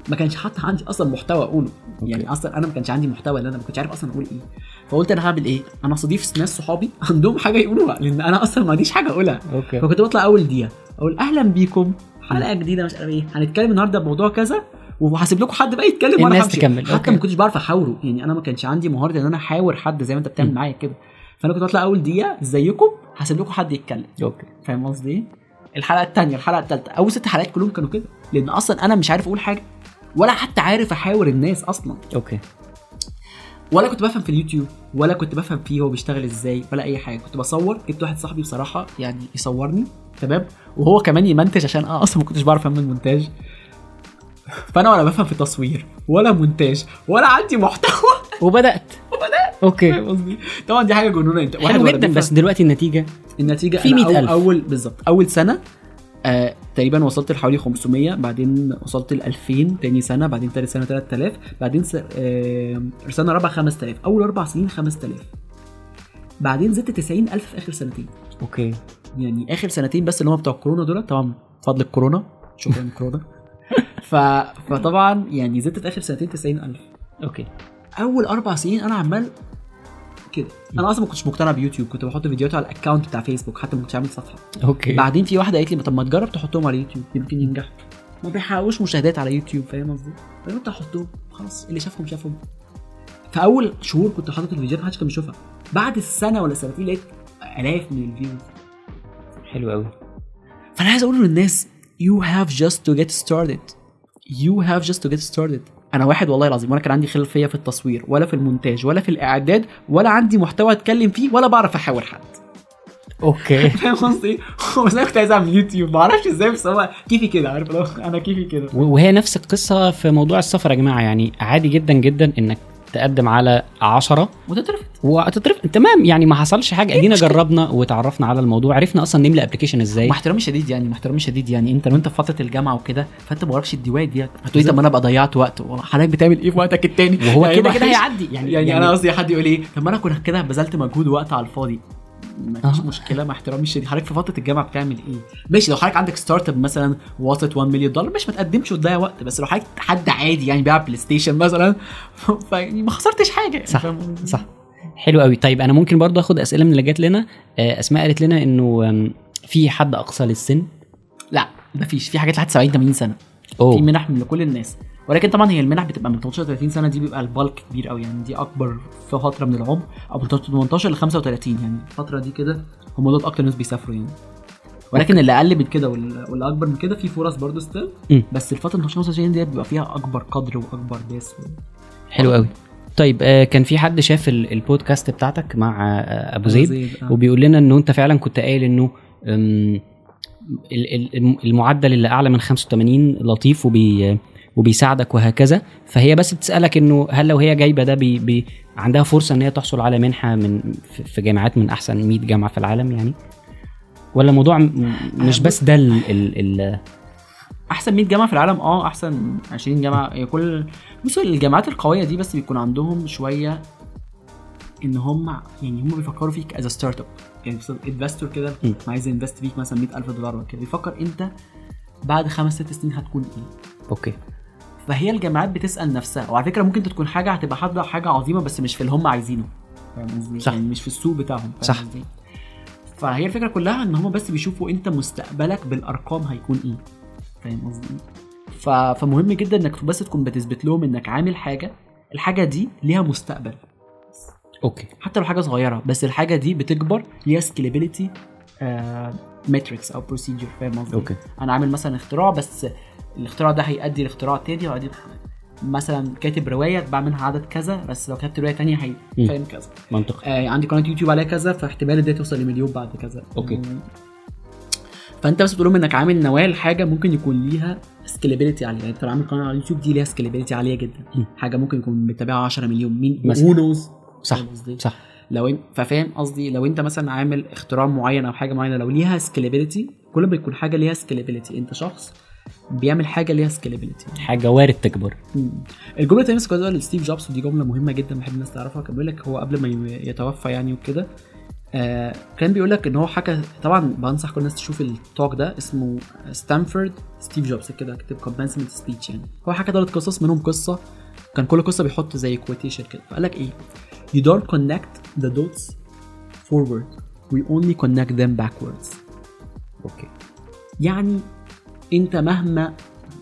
ما كانش حتى عندي أصلا محتوى أقوله. أوكي. يعني أصلا أنا ما كانش عندي محتوى إن أنا ما كنتش عارف أصلا أقول إيه. فقلت أنا هعمل إيه؟ أنا استضيف ناس صحابي عندهم حاجة يقولوها لأن أنا أصلا ما عنديش حاجة أقولها. أوكي. فكنت بطلع أول دقيقة. أقول أهلا بيكم. حلقة جديدة مش عارف إيه. هنتكلم النهارده بموضوع كذا وهسيب لكم حد بقى يتكلم وأنا الناس تكمل، حتى. ما كنتش بعرف أحاوره. يعني أنا ما كانش عندي مهارة إن أنا أحاور حد زي ما أنت بتعمل. معايا كده. فأنا كنت بطلع أول دقيقة ازيكم هسيب لكم حد يتكلم. أوكي. فاهم قصدي إيه؟ الحلقة الثانية الحلقة الثالثه أول ست حلقات كلهم كانوا كده. لأن أصلا أنا مش عارف أقول حاجة ولا حتى عارف أحاور الناس أصلا. أوكي. ولا كنت بفهم في اليوتيوب ولا كنت بفهم فيه هو بيشتغل إزاي ولا أي حاجة. كنت بصور جبت واحد صاحبي بصراحة يعني يصورني تمام؟ وهو كمان يمنتج عشان أنا أصلا ما كنتش بعرف أعمل مونتاج. فأنا ولا بفهم في تصوير ولا مونتاج ولا عندي محتوى. وبدأت. وبدأت. أوكي. قصدي؟ طبعا دي حاجة جنونة. انت واحد حلو جدا. بس دلوقتي النتيجة؟ النتيجة في أنا 100,000. أول, اول بالظبط أول سنة آه تقريبا وصلت لحوالي 500 بعدين وصلت ل 2000 تاني سنة بعدين تالت سنة 3000 بعدين س... آه سنة رابعة 5000 أول أربع سنين 5000 بعدين زدت 90000 في آخر سنتين. أوكي. يعني آخر سنتين بس اللي هم بتوع الكورونا دول طبعا بفضل الكورونا. شكرا كورونا. ف... فطبعا يعني زدت في آخر سنتين 90000 أوكي. أول أربع سنين أنا عمال كده. أنا أصلا ما كنتش مقتنع بيوتيوب كنت بحط فيديوهات على ال account بتاع فيسبوك حتى ما كنتش عامل صفحة. أوكي. بعدين في واحدة قالت لي طب ما تجرب تحطهم على يوتيوب يمكن ينجحوا. ما بيحققوش مشاهدات على يوتيوب فاهم قصدي؟ فقلت احطهم خلاص اللي شافهم شافهم. في أول شهور كنت حاطط الفيديوهات محدش كان بيشوفها. بعد السنة ولا سنتين لقيت آلاف من ال views. حلو قوي فأنا عايز أقول للناس you have just to get started. You have just to get started. أنا واحد والله العظيم ولا كان عندي خلفيه في التصوير ولا في المونتاج ولا في الإعداد ولا عندي محتوى أتكلم فيه ولا بعرف أحاور حد. أوكي. فاهم قصدي؟ بس أنا كنت عايز أعمل يوتيوب. ما أعرفش إزاي بس هو كيفي كده عارف؟ أنا كيفي كده. وهي نفس القصة في موضوع السفر يا جماعة يعني عادي جدا جدا إنك تقدم على عشرة. وتترفض. وتترف تمام يعني ما حصلش حاجة. ادينا جربنا وتعرفنا على الموضوع. عرفنا أصلا نملى ابلكيشن إزاي. مع احترامي الشديد يعني مع احترامي الشديد يعني. انت لو انت في فترة الجامعة وكده فانت ما وراكش الديوان دي هتقولي طب ما أنا ابقى ضيعت وقت. حضرتك بتعمل إيه في وقتك التاني؟ وهو يعني كده كده. هيعدي. يعني يعني, يعني أنا قصدي حد يقول إيه طب ما أنا كنت كده بذلت مجهود ووقت على الفاضي. مفيش آه. مشكلة مع احترامي الشديد. حضرتك في فترة الجامعة بتعمل إيه؟ ماشي لو حضرتك عندك startup مثلا وصلت 1 مليون دولار مش ما تقدمش وتضيع وقت بس لو حضرتك حد عادي يعني بيلعب PlayStation مثلا فيعني ما خسرتش حاجة. صح؟ صح. حلو قوي. طيب أنا ممكن برضو آخد أسئلة من اللي جات لنا. آه، أسماء قالت لنا إنه في حد أقصى للسن؟ لا مفيش. في حاجات لحد 70 80 سنة. في اوه منح من لكل الناس. ولكن طبعا هي المنح بتبقى من 18 ل 30 سنة دي بيبقى ال bulk كبير قوي يعني دي أكبر في فترة من العمر أو من 18 ل 35 يعني الفترة دي كده هم دول أكتر ناس بيسافروا يعني ولكن اللي أقل من كده وال- واللي اكبر من كده في فرص برضه still. بس الفترة من 25 دي بيبقى فيها أكبر قدر وأكبر ناس حلو قوي طيب آه، كان في حد شاف ال- البودكاست بتاعتك مع آه، أبو زيد آه. وبيقول لنا إنه أنت فعلا كنت قايل إنه المعدل اللي أعلى من 85 لطيف وبي وبيساعدك وهكذا. فهي بس بتسألك إنه هل لو هي جايبة ده بي بي عندها فرصة إن هي تحصل على منحة من في- جامعات من أحسن 100 جامعة في العالم يعني؟ ولا الموضوع مش بس ده ال ال أحسن 100 جامعة في العالم آه أحسن 20 جامعة. هي كل بصوا الجامعات القوية دي بس بيكون عندهم شوية إن هم يعني هم بيفكروا فيك as startup يعني investor كده. عايز invest فيك مثلا 100000 دولار ولا كده. بيفكر أنت بعد خمس ست سنين هتكون إيه؟ أوكي. فهي الجامعات بتسأل نفسها وعلى فكرة ممكن تكون حاجة هتبقى حاجة حاجة عظيمة بس مش في اللي هم عايزينه فاهم قصدي؟ صح. يعني مش في السوق بتاعهم صح. فهي الفكرة كلها إن هم بس بيشوفوا أنت مستقبلك بالأرقام هيكون إيه فاهم قصدي؟ ف... فمهم جدا إنك بس تكون بتثبت لهم إنك عامل حاجة الحاجة دي ليها مستقبل أوكي حتى لو حاجة صغيرة بس الحاجة دي بتكبر ليها scalability matrix أو procedure فاهم قصدي؟ أوكي. أنا عامل مثلا اختراع بس الاختراع ده هيؤدي لاختراع تاني وهيؤدي مثلا كاتب رواية اتباع منها عدد كذا بس لو كتبت رواية تانية هي. فاهم كذا. منطقي. آه عندي قناة يوتيوب عليها كذا فاحتمال ده توصل لمليون بعد كذا. يعني فأنت بس بتقول لهم إنك عامل نواه لحاجة ممكن يكون ليها scalability عاليه يعني أنت لو عامل قناة على اليوتيوب دي ليها scalability عاليه جدا. م. حاجة ممكن يكون متابعها 10 مليون. مين؟ مثلا. صح؟ صح. لو انت ففاهم قصدي؟ لو أنت مثلا عامل اختراع معين أو حاجة معينة لو ليها scalability كل ما يكون حاجة ليها scalability أنت شخص بيعمل حاجة ليها scalability حاجة وارد تكبر. الجملة التانية بس كنت لستيف جوبز ودي جملة مهمة جدا بحب الناس تعرفها كان بيقول لك هو قبل ما يتوفى يعني وكده آه كان بيقول لك إن هو حكى طبعا بنصح كل الناس تشوف ال talk ده اسمه ستانفورد ستيف جوبز كده اكتب commencement speech يعني. هو حكى ثلاث قصص منهم قصة كان كل قصة بيحط زي quotation كده. فقال لك إيه؟ You don't connect the dots forward. We only connect them backwards. okay يعني انت مهما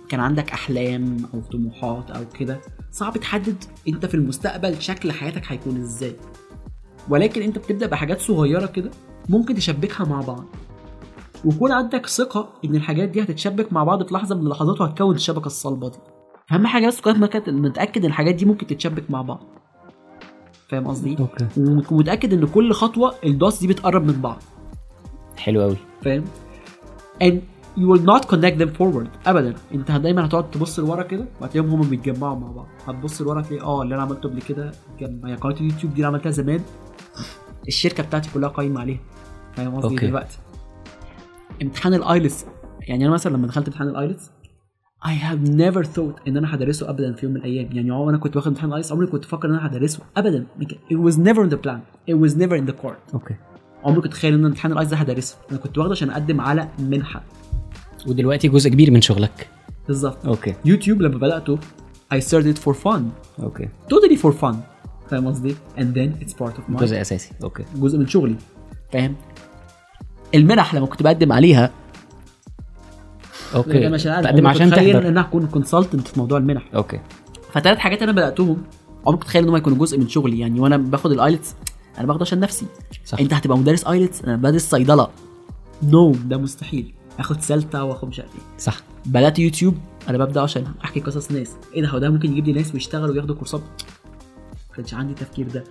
كان عندك احلام أو طموحات أو كده صعب تحدد انت في المستقبل شكل حياتك هيكون إزاي. ولكن انت بتبدأ بحاجات صغيرة كده ممكن تشبكها مع بعض. ويكون عندك ثقة إن الحاجات دي هتتشبك مع بعض في لحظة من اللحظات وهتكون الشبكة الصلبة دي. فاهم حاجة بس كنت متأكد- متأكد إن الحاجات دي ممكن تتشبك مع بعض. فاهم قصدي؟ أوكي. ومتأكد إن كل خطوة الدوس دي بتقرب من بعض. حلو قوي فاهم؟ And you will not connect them forward. ابدا. أنت دايما هتقعد تبص لورا كده وهتلاقيهم هم بيتجمعوا مع بعض. هتبص لورا تلاقي آه اللي أنا عملته قبل كده اتجمع هي قناة اليوتيوب دي اللي عملتها زمان. الشركة بتاعتي كلها قايمة عليها. فاهم قصدي. دلوقتي. امتحان IELTS. يعني أنا مثلا لما دخلت امتحان IELTS I have never thought إن أنا هدرسه ابدا في يوم من الأيام. يعني هو أنا كنت واخد امتحان IELTS عمري كنت فاكر إن أنا هدرسه ابدا. it was never in the plan. It was never in the court. Okay. عمري كنت أتخيل إن امتحان IELTS ده هدرسه. أنا كنت واخده عشان أقدم على منحة. ودلوقتي جزء كبير من شغلك. بالظبط. Okay. يوتيوب لما بدأته I started for fun. Okay. Totally for fun. فاهم قصدي؟ And then it's part of my جزء أساسي. Okay. جزء من شغلي. فاهم؟ المنح لما كنت بقدم عليها Okay. مش عارف. تقدم عشان تخيل إن تحضر أنا هكون consultant في موضوع المنح. أوكي. فثلاث حاجات أنا بدأتهم. عمري كنت اتخيل إن هم يكونوا جزء من شغلي يعني وأنا باخد ال IELTS أنا باخده عشان نفسي. صح. أنت هتبقى مدرس IELTS أنا بدرس صيدلة. No no, ده مستحيل. آخد سلطه وآخد مش عارف إيه. صح. بدأت يوتيوب أنا ببدأ عشان أحكي قصص ناس. إيه ده هو ده ممكن يجيب لي ناس ويشتغلوا وياخدوا كورسات؟ ما كانش عندي التفكير ده.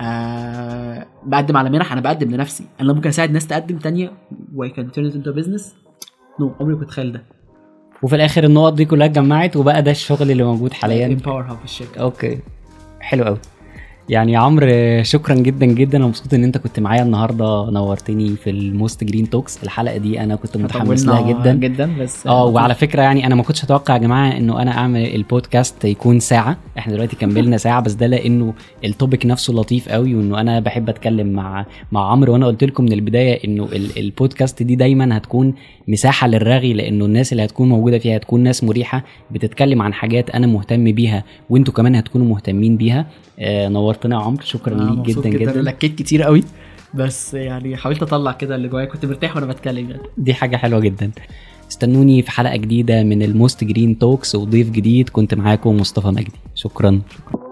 آه بقدم على منح أنا بقدم لنفسي. أنا ممكن أساعد ناس تقدم تانية و I can turn it into a business. No عمري كنت أتخيل ده. وفي الآخر النقط دي كلها اتجمعت وبقى ده الشغل اللي موجود حاليا. Empower Hub في الشركة okay. حلو قوي يعني عمرو شكرا جدا جدا. أنا مبسوط إن أنت كنت معايا النهارده. نورتني في ال Mostgreen Talks الحلقة دي أنا كنت متحمس لها جدا. جدا بس آه وعلى فكرة يعني أنا ما كنتش أتوقع يا جماعة إنه أنا أعمل البودكاست يكون ساعة. إحنا دلوقتي كملنا ساعة بس ده لأنه ال topic نفسه لطيف قوي وإنه أنا بحب أتكلم مع مع عمرو. وأنا قلت لكم من البداية إنه ال- البودكاست دي دايما هتكون مساحة للرغي لأنه الناس اللي هتكون موجودة فيها هتكون ناس مريحة بتتكلم عن حاجات أنا مهتم بيها وإنتوا كمان هتكونوا مهتمين بيها. آه نورتنا يا عمرو شكرا ليك جدا جدا. لكيت كتير قوي. بس يعني حاولت أطلع كده اللي جوايا كنت مرتاح وأنا بتكلم يعني. دي حاجة حلوة جدا. استنوني في حلقة جديدة من ال Mostgreen Talks وضيف جديد كنت معاكم مصطفى مجدي. شكرا, شكرا.